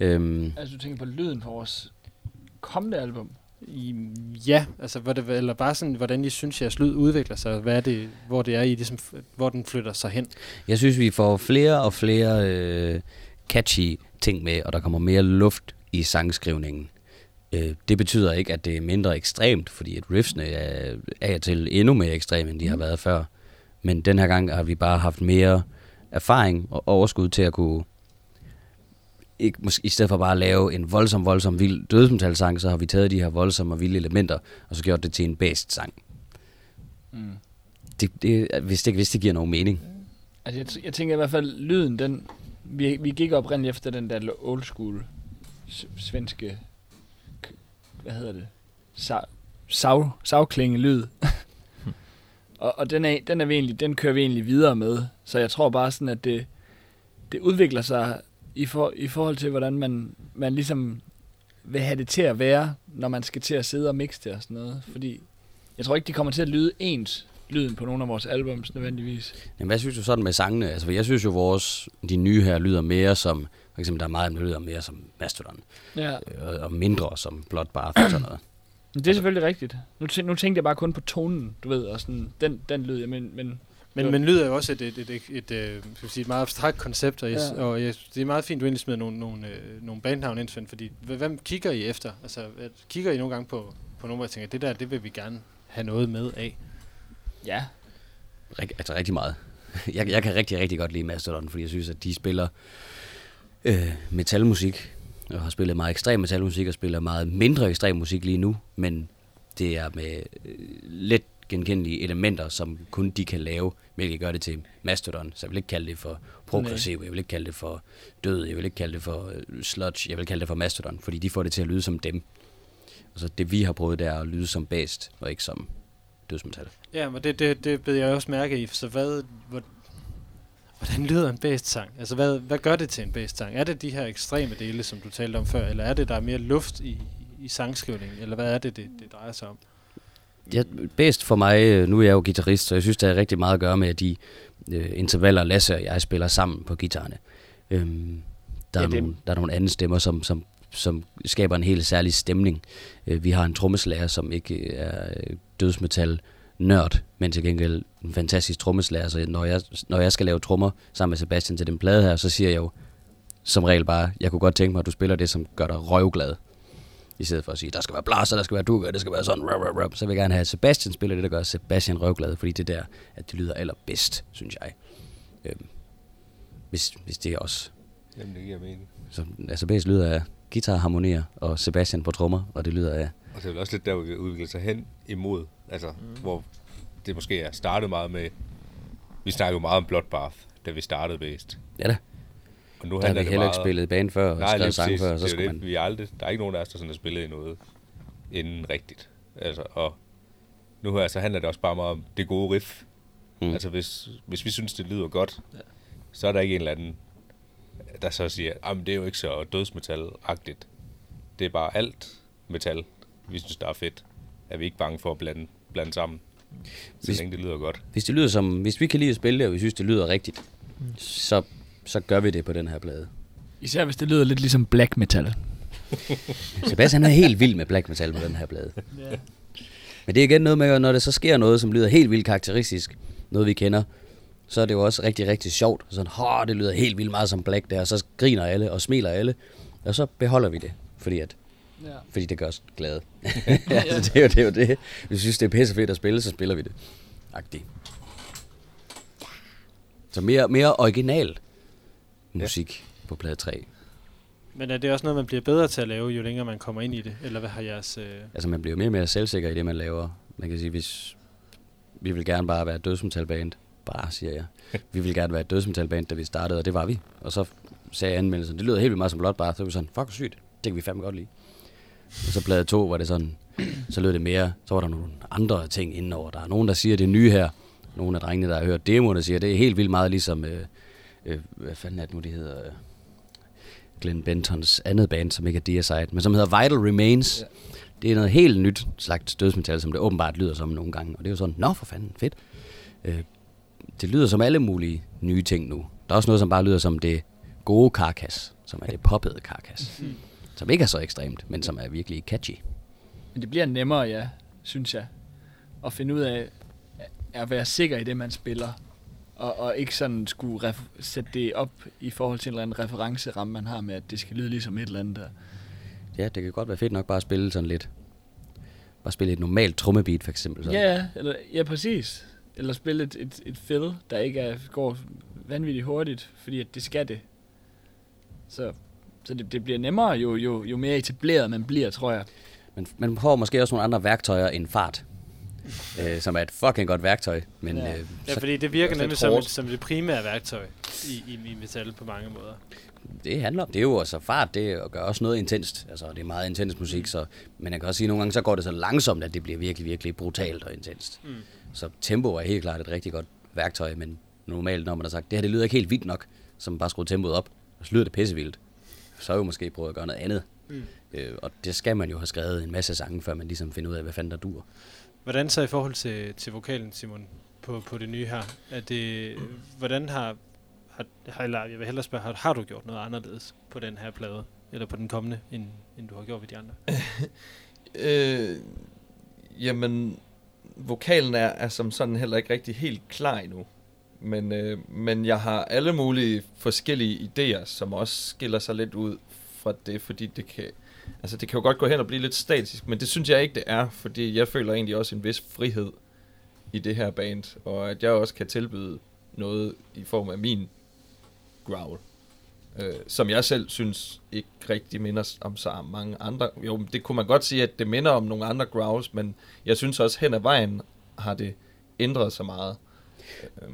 Øhm, Altså, du tænker på lyden på vores kommende album. I, ja, altså, hvor det, eller bare sådan, hvordan I synes, jeres lyd udvikler sig, hvad er det, hvor det er, I ligesom, hvor den flytter sig hen. Jeg synes, vi får flere og flere øh, catchy ting med, og der kommer mere luft i sangskrivningen. Øh, det betyder ikke, at det er mindre ekstremt, fordi at riffsene er og til endnu mere ekstreme, end de har været før. Men den her gang har vi bare haft mere erfaring og overskud til at kunne ikke, måske, i stedet for bare at lave en voldsom, voldsom vild dødsmetalsang, så har vi taget de her voldsomme og vilde elementer, og så gjort det til en bedst sang. Mm. Det, det, hvis, det, hvis det giver nogen mening. Altså, jeg, jeg tænker i hvert fald, lyden, den... Vi, vi gik oprindeligt efter den der old school svenske... Hvad hedder det? Sa- sav, savklinge lyd. og og den, er, den, er vi egentlig, den kører vi egentlig videre med. Så jeg tror bare sådan, at det, det udvikler sig i, for, i forhold til, hvordan man, man ligesom vil have det til at være, når man skal til at sidde og mixe det og sådan noget. Fordi jeg tror ikke, det kommer til at lyde ens, lyden på nogle af vores albums nødvendigvis. Jamen, hvad synes du sådan med sangene? Altså, for jeg synes jo, vores, de nye her lyder mere som, for eksempel, der er meget, der lyder mere som Mastodon, Ja. øh, og, og mindre som Bloodbath og sådan noget. Men det er selvfølgelig rigtigt. Nu, nu tænkte jeg bare kun på tonen, du ved, og sådan, den, den lyd, men, men Men, men lyd er jo også et, et, et, et, et, øh, skal sige, et meget abstrakt koncept, og, jeg, Ja. og jeg, det er meget fint, du egentlig smider nogle, nogle, øh, nogle bandnavn ind, Svend, fordi hv- hvem kigger I efter? Altså, at, kigger I nogle gange på, på nogle, hvor jeg tænker, det der, det vil vi gerne have noget med af? ja, Rig, altså rigtig meget. Jeg, jeg kan rigtig, rigtig godt lide Mastodon, fordi jeg synes, at de spiller øh, metalmusik, og har spillet meget ekstrem metalmusik, og spiller meget mindre ekstrem musik lige nu, men det er med øh, let genkendelige elementer, som kun de kan lave, hvilket gør det til Mastodon. Så jeg vil ikke kalde det for progressiv, jeg vil ikke kalde det for død, jeg vil ikke kalde det for øh, sludge, jeg vil kalde det for Mastodon, fordi de får det til at lyde som dem. Og så det vi har prøvet, det er at lyde som bast, og ikke som dødsmetal. Ja, men det, det, det bed jeg også mærke i, så hvad, hvor, hvordan lyder en based-sang? Altså, hvad, hvad gør det til en based-sang? Er det de her ekstreme dele, som du talte om før, eller er det, der er mere luft i, i sangskrivningen, eller hvad er det, det, det drejer sig om? Ja, bedst for mig, øh, nu er jeg jo guitarist, så jeg synes, det er rigtig meget at gøre med at de øh, intervaller, Lasse og jeg spiller sammen på guitarerne. Øhm, der, Ja, er nogle, der er nogle andre stemmer, som, som, som skaber en helt særlig stemning. Øh, vi har en trommeslager, som ikke øh, er øh, dødsmetal nørd, men til gengæld en fantastisk trommeslager. Så når jeg, når jeg skal lave trommer sammen med Sebastian til den plade her, så siger jeg jo som regel bare, jeg kunne godt tænke mig, at du spiller det, som gør dig røvglad. I stedet for at sige, der skal være blaster, der skal være dukker, det skal være sådan, rup, rup, rup. så vil jeg gerne have, at Sebastian spiller det, der gør Sebastian røvglad, fordi det er der, at det lyder allerbedst, synes jeg. Øhm, hvis, hvis det er også. Jamen, det giver mening. Så, altså bedst lyder af guitar, harmonier og Sebastian på trommer, og det lyder af... Og det er vel også lidt der, vi udvikler sig hen imod. Altså, mm. hvor det måske er startet meget med... Vi snakkede jo meget om Bloodbath, da vi startede bedst. Ja da, Og nu der har vi heller ikke spillet band før, og Nej, skrevet sang før, så det er skulle det. man... Vi er aldrig, der er ikke nogen af os, der sådan har spillet i noget inden rigtigt. Altså, og nu her, så handler det også bare meget om det gode riff. Mm. Mm. Altså, hvis, hvis vi synes, det lyder godt, ja. så er der ikke en eller anden, der så siger, at det er jo ikke så dødsmetal-agtigt. Det er bare alt metal, vi synes, der er fedt. Er vi ikke bange for at blande, blande sammen, så Hvis- længe det lyder godt. Hvis det lyder som, hvis vi kan lide at spille det, og vi synes, det lyder rigtigt, så, så gør vi det på den her plade. især hvis det lyder lidt ligesom black metal. Sebastian er helt vild med black metal på den her plade. Men det er igen noget med, at når det så sker noget, som lyder helt vildt karakteristisk, noget vi kender, så er det jo også rigtig, rigtig sjovt. Sådan, Hå, det lyder helt vildt meget som black der, og så griner alle og smiler alle, og så beholder vi det. Fordi at Ja. Fordi det gør os glade. altså, det, er jo, det er jo det. Hvis vi synes, det er pisse fedt at spille, så spiller vi det. Agtigt. Så mere, mere original musik ja. på plade 3. Men er det også noget, man bliver bedre til at lave, jo længere man kommer ind i det? Eller hvad har jeres... Øh... Altså man bliver mere og mere selvsikker i det, man laver. Man kan sige, hvis vi vil gerne bare være et dødsmetalband, bare siger jeg. Vi vil gerne være et dødsmetalband, da vi startede, og det var vi. Og så sagde anmeldelsen, det lyder helt vildt meget som Bloodbath, så var vi sådan, fuck sygt, det kan vi fandme godt lide. Og så plade 2 var det sådan, så lød det mere, så var der nogle andre ting indenover. Der er nogen, der siger, det er nye her. Nogle af drengene, der har hørt demoen, der siger, det er helt vildt meget ligesom, øh, øh, hvad fanden er det nu, det hedder, Glenn Bentons andet band, som ikke er Deicide, men som hedder Vital Remains. Ja. Det er noget helt nyt slags dødsmetal, som det åbenbart lyder som nogle gange. Og det er jo sådan, nå for fanden, fedt. Øh, det lyder som alle mulige nye ting nu. Der er også noget, som bare lyder som det gode karkas, som er det poppede karkas. som ikke er så ekstremt, men som er virkelig catchy. Men det bliver nemmere, ja, synes jeg, at finde ud af at være sikker i det, man spiller. Og, og ikke sådan skulle ref- sætte det op i forhold til en eller anden referenceramme, man har med, at det skal lyde ligesom et eller andet der. Ja, det kan godt være fedt nok bare at spille sådan lidt. Bare spille et normalt trommebeat for eksempel. Sådan. Ja, eller, ja, præcis. Eller spille et, et, et fill, der ikke er, går vanvittigt hurtigt, fordi at det skal det. Så, så det, det bliver nemmere, jo, jo, jo mere etableret man bliver, tror jeg. Men man får måske også nogle andre værktøjer end fart. Øh, som er et fucking godt værktøj. Men, Ja, øh, ja så, fordi det virker nemlig som, et- som det primære værktøj i, i, i metal på mange måder. det handler om, det er jo altså fart, det gør også noget intenst. Altså, det er meget intens musik, så, men jeg kan også sige, at nogle gange så går det så langsomt, at det bliver virkelig, virkelig brutalt og intenst. Mm. Så tempo er helt klart et rigtig godt værktøj, men normalt, når man har sagt, det her det lyder ikke helt vildt nok, som bare skrue tempoet op, og så lyder det pissevildt, så er jo måske prøve at gøre noget andet. Mm. Øh, og det skal man jo have skrevet en masse sange, før man ligesom finder ud af, hvad fanden der dur. Hvordan så i forhold til, til vokalen, Simon, på, på det nye her? Er det, hvordan har, har, har, eller jeg vil hellere spørge, har, har du gjort noget anderledes på den her plade, eller på den kommende, end, end du har gjort ved de andre? Øh, jamen, vokalen er, er som sådan heller ikke rigtig helt klar endnu. Men, øh, men jeg har alle mulige forskellige idéer, som også skiller sig lidt ud fra det, fordi det kan, altså det kan jo godt gå hen og blive lidt statisk, men det synes jeg ikke, det er, fordi jeg føler egentlig også en vis frihed i det her band, og at jeg også kan tilbyde noget i form af min growl, øh, som jeg selv synes ikke rigtig minder om så mange andre. Jo, det kunne man godt sige, at det minder om nogle andre growls, men jeg synes også hen ad vejen har det ændret sig meget.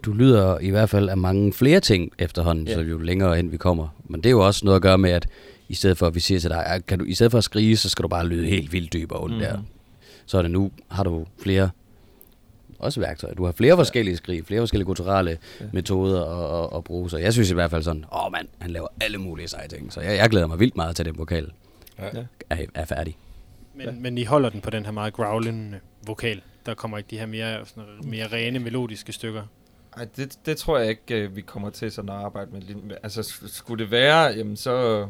Du lyder i hvert fald af mange flere ting efterhånden, Ja. så jo længere hen vi kommer. Men det er jo også noget at gøre med, at i stedet for at vi siger til dig, "Ah, kan du, i stedet for at skrige, så skal du bare lyde helt vildt dyb og ondt mm. der. Så er det nu, har du flere også værktøjer. Du har flere forskellige skrig, flere forskellige kulturelle Ja. metoder at, at, at bruge. Så jeg synes i hvert fald sådan, åh mand, han laver alle mulige seje ting. Så jeg, jeg glæder mig vildt meget til den vokal Ja. Ja. er, er færdig. Men, ja. men I holder den på den her meget growlende vokal. Der kommer ikke de her mere, sådan, mere rene melodiske stykker. Ej, det, det tror jeg ikke, øh, vi kommer til sådan at arbejde med. Altså, skulle det være, jamen så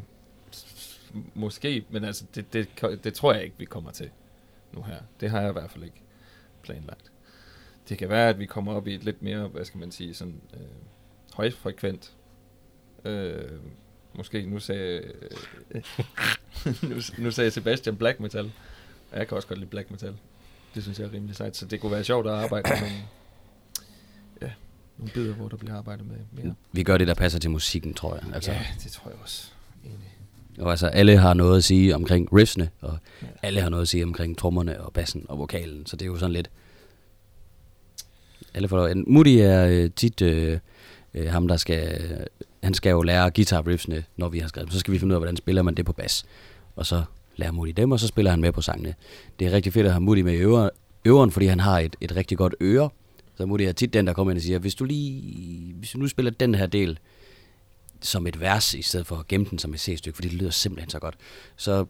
måske, men altså, det, det, det tror jeg ikke, vi kommer til nu her. Det har jeg i hvert fald ikke planlagt. Det kan være, at vi kommer op i et lidt mere, hvad skal man sige, sådan øh, højfrekvent. Øh, måske, nu sagde, øh, nu, nu sagde Sebastian black metal. Jeg kan også godt lide black metal. Det synes jeg er rimelig sejt, så det kunne være sjovt at arbejde med nogle, ja, nogle bidder, hvor der bliver arbejdet med mere. Vi gør det, der passer til musikken, tror jeg. Altså, Ja, det tror jeg også. Enig. Og altså, alle har noget at sige omkring riffsene, og Ja. alle har noget at sige omkring trommerne og bassen og vokalen, så det er jo sådan lidt... Alle får lov. Moody er øh, tit øh, øh, ham, der skal... Han skal jo lære guitar riffsene, når vi har skrevet dem. Så skal vi finde ud af, hvordan spiller man det på bas. Og så lærer Moody dem, og så spiller han med på sangene. Det er rigtig fedt at have Moody med i øver, øveren, fordi han har et, et rigtig godt øre. Så Moody er tit den, der kommer ind og siger, hvis du lige... Hvis du nu spiller den her del, som et vers, i stedet for at gemme den som et C-stykke, fordi det lyder simpelthen så godt, så,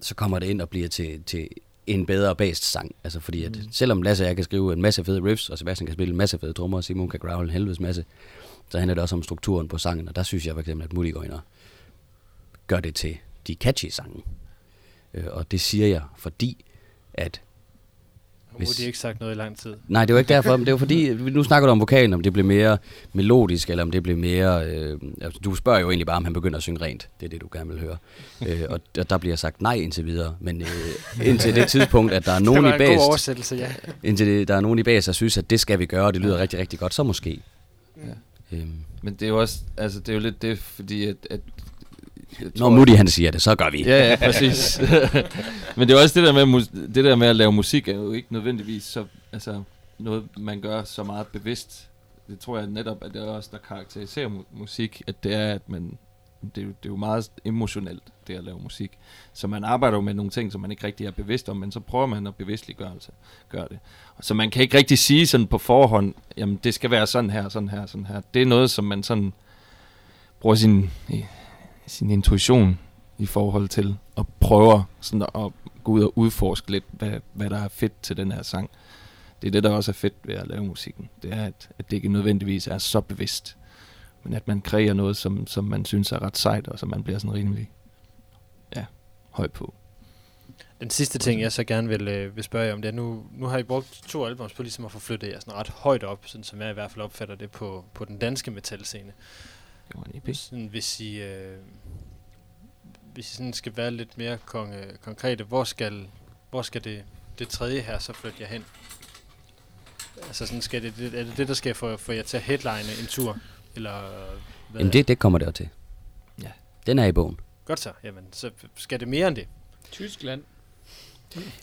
så kommer det ind og bliver til, til en bedre based sang. Altså fordi, at Mm. selvom Lasse og jeg kan skrive en masse fede riffs, og Sebastian kan spille en masse fede trommer, og Simon kan growl en helvedes masse, så handler det også om strukturen på sangen, og der synes jeg for eksempel, at Moody går ind og gør det til de catchy sange. Øh, og det siger jeg, fordi at Nu Hvis- har de ikke sagt noget i lang tid. Nej, det var ikke derfor. men Det var fordi, nu snakker du om vokalen, om det blev mere melodisk, eller om det blev mere... Øh, altså, du spørger jo egentlig bare, om han begynder at synge rent. Det er det, du gerne vil høre. øh, og der, der bliver sagt nej indtil videre. Men øh, indtil det tidspunkt, at der er nogen det i var en god bas, oversættelse, ja. indtil det, der er nogen i bas, der synes, at det skal vi gøre, og det lyder rigtig, rigtig godt, så måske. Ja. Øhm, Men det er jo også, altså det er jo lidt det, fordi at... at når Mutti han siger det, så gør vi. Ja, ja, præcis. Men det er også det der med, mus- det der med at lave musik, er jo ikke nødvendigvis så, altså, noget, man gør så meget bevidst. Det tror jeg netop, at det er også, der karakteriserer mu- musik, at det er, at man, det, er jo, det er jo meget emotionelt, det at lave musik. Så man arbejder jo med nogle ting, som man ikke rigtig er bevidst om, men så prøver man at bevidstliggøre altså, gøre det. Så man kan ikke rigtig sige sådan på forhånd, jamen det skal være sådan her, sådan her, sådan her. Det er noget, som man sådan bruger sin, sin intuition i forhold til, og prøver sådan at, at gå ud og udforske lidt, hvad, hvad der er fedt til den her sang. Det er det, der også er fedt ved at lave musikken. Det er, at, at det ikke nødvendigvis er så bevidst, men at man kræver noget, som, som man synes er ret sejt, og som man bliver sådan rimelig ja, høj på. Den sidste ting, jeg så gerne vil, øh, vil spørge jer om, det er, nu, nu har I brugt to albums på ligesom at få flyttet jer sådan ret højt op, sådan som jeg i hvert fald opfatter det på, på den danske metalscene. Det var en EP. Sådan, hvis I, øh, hvis I sådan skal være lidt mere kon- øh, konkrete, hvor skal, hvor skal det, det tredje her så flytte jer hen? Altså sådan, skal det, det, er det det, der skal få, få jer til at headline en tur? Eller hvad? Jamen det, det kommer der til. Ja. Den er i bogen. Godt så, jamen, så skal det mere end det. Tyskland.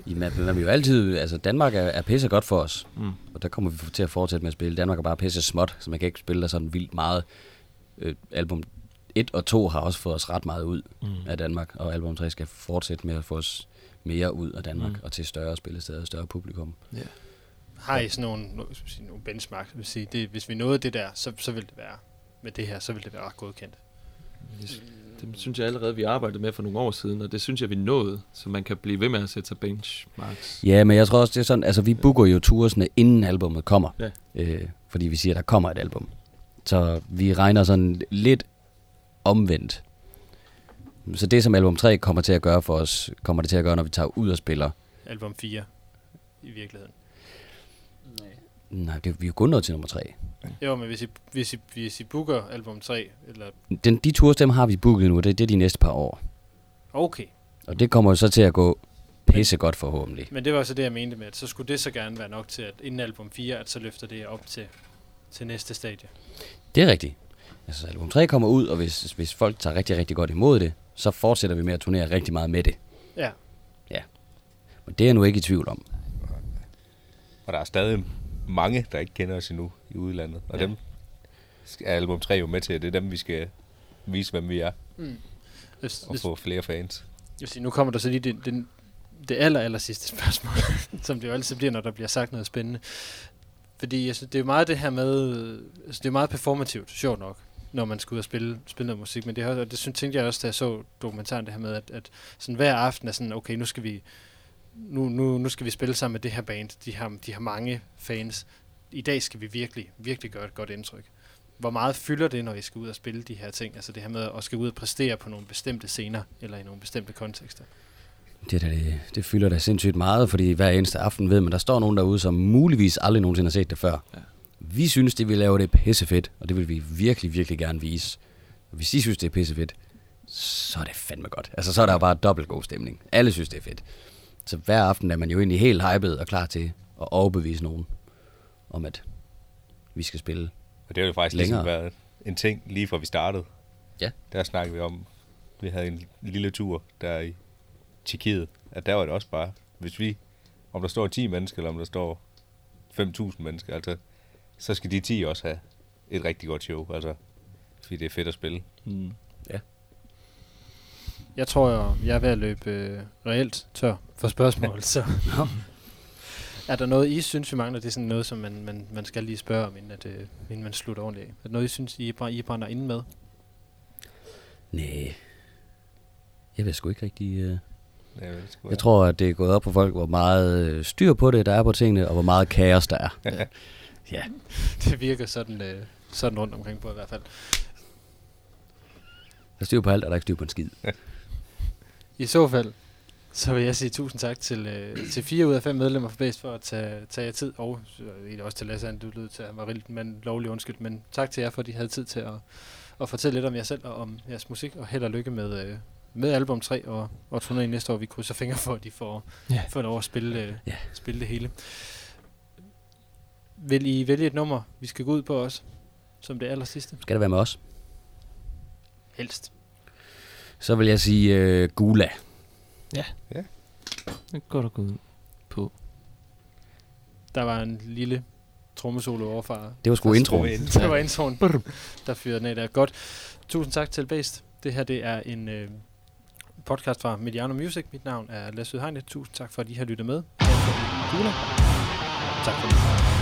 I, man, man vil jo altid, altså Danmark er, er pisse godt for os, Mm. og der kommer vi til at fortsætte med at spille. Danmark er bare pisse småt, så man kan ikke spille der sådan vildt meget. Øh, album 1 og 2 har også fået os ret meget ud Mm. af Danmark, og album 3 skal fortsætte med at få os mere ud af Danmark, Mm. og til større spillesteder og større publikum. Har I sådan nogle, nogle benchmark? Det vil sige, det, hvis vi nåede det der, så, så vil det være med det her, så vil det være ret godkendt. Det, det synes jeg allerede, vi arbejdede med for nogle år siden, og det synes jeg, vi nåede, så man kan blive ved med at sætte sig benchmarks. Ja, men jeg tror også, det er sådan, altså vi booker jo tursene, inden albummet kommer. Ja. Øh, fordi vi siger, at der kommer et album. Så vi regner sådan lidt omvendt. Så det, som album 3 kommer til at gøre for os, kommer det til at gøre, når vi tager ud og spiller. Album 4 i virkeligheden. Nej, det, vi er jo kun nået til nummer 3. Jo, men hvis I, hvis I, hvis I booker album 3, eller... Den, de tours, dem har vi booket nu, det, det er de næste par år. Okay, Og det kommer jo så til at gå pisse godt forhåbentlig. men det var så det, jeg mente med, at så skulle det så gerne være nok til, at inden album 4, at så løfter det op til, til næste stadie. Det er rigtigt. Altså album 3 kommer ud, og hvis, hvis folk tager rigtig, rigtig godt imod det, så fortsætter vi med at turnere rigtig meget med det. Ja. Ja. Men det er jeg nu ikke i tvivl om. Og der er stadig mange, der ikke kender os endnu i udlandet. Og Ja. dem er album 3 jo med til. Det er dem, vi skal vise, hvem vi er. Hvis, Og hvis, få flere fans. hvis, nu kommer der så lige det, det, det aller, aller sidste spørgsmål, som det jo altid bliver, når der bliver sagt noget spændende. Fordi altså, det er meget det her med, altså det er meget performativt, sjovt nok, når man skal ud og spille, spille noget musik, men det, her, og det synes, tænkte jeg også, da jeg så dokumentaren, det her med, at, at sådan hver aften er sådan, okay, nu skal vi, nu, nu, nu skal vi spille sammen med det her band, de har, de har mange fans, i dag skal vi virkelig, virkelig gøre et godt indtryk. Hvor meget fylder det, når I skal ud og spille de her ting? Altså det her med at skal ud og præstere på nogle bestemte scener, eller i nogle bestemte kontekster. Det, der, det, det fylder da sindssygt meget, fordi hver eneste aften ved man, der står nogen derude, som muligvis aldrig nogensinde har set det før. Ja. Vi synes, det vi laver, det er pissefedt, og det vil vi virkelig, virkelig gerne vise. Og hvis I synes, det er pissefedt, så er det fandme godt. Altså, så er der bare dobbelt god stemning. Alle synes, det er fedt. Så hver aften er man jo egentlig helt hyped og klar til at overbevise nogen om, at vi skal spille. Og det har jo faktisk Længere. ligesom været en ting, lige fra vi startede. Ja. Der snakkede vi om, vi havde en lille tur der i Tjekkiet, at der var det også bare, hvis vi, om der står 10 mennesker, eller om der står 5.000 mennesker, altså, så skal de 10 også have et rigtig godt show, altså, fordi det er fedt at spille. Mm. Jeg tror, jeg, jeg er ved at løbe øh, reelt tør for spørgsmål, så er der noget, I synes, vi mangler? Det er sådan noget, som man, man, man skal lige spørge om, inden, at, øh, inden man slutter ordentligt af. Er der noget, I synes, I, bræ- I brænder inde med? Nej. Jeg ved sgu ikke rigtig... Øh... Ja, det skulle Jeg tror, at det er gået op på folk, hvor meget øh, styr på det, der er på tingene, og hvor meget kaos der er. Ja. ja. Det virker sådan, øh, sådan rundt omkring på i hvert fald. Der er styr på alt, og der er ikke styr på en skid. I så fald, Så vil jeg sige tusind tak til, øh, til fire ud af fem medlemmer fra Bæst for at tage, tage jer tid, og egentlig også til Lasse, han du lød til at være men lovlig undskyld, men tak til jer, for at I havde tid til at, at fortælle lidt om jer selv og om jeres musik, og held og lykke med, øh, med album 3 og, og turnéen næste år. Vi krydser fingre for, at de får, Ja. får lov at spille, øh, Ja. spille det hele. Vil I vælge et nummer, vi skal gå ud på også, som det aller sidste? Skal det være med os? Helst. Så vil jeg sige øh, Gula. Det går gå ud på. Der var en lille trommesolo overfra. Det var sgu introen. Det var introen, der fyrede den af der. Godt. Tusind tak til Based. Det her det er en øh, podcast fra Mediano Music. Mit navn er Lasse Udhegnet. Tusind tak for, at I har lyttet med. Tak for det. Tak for det.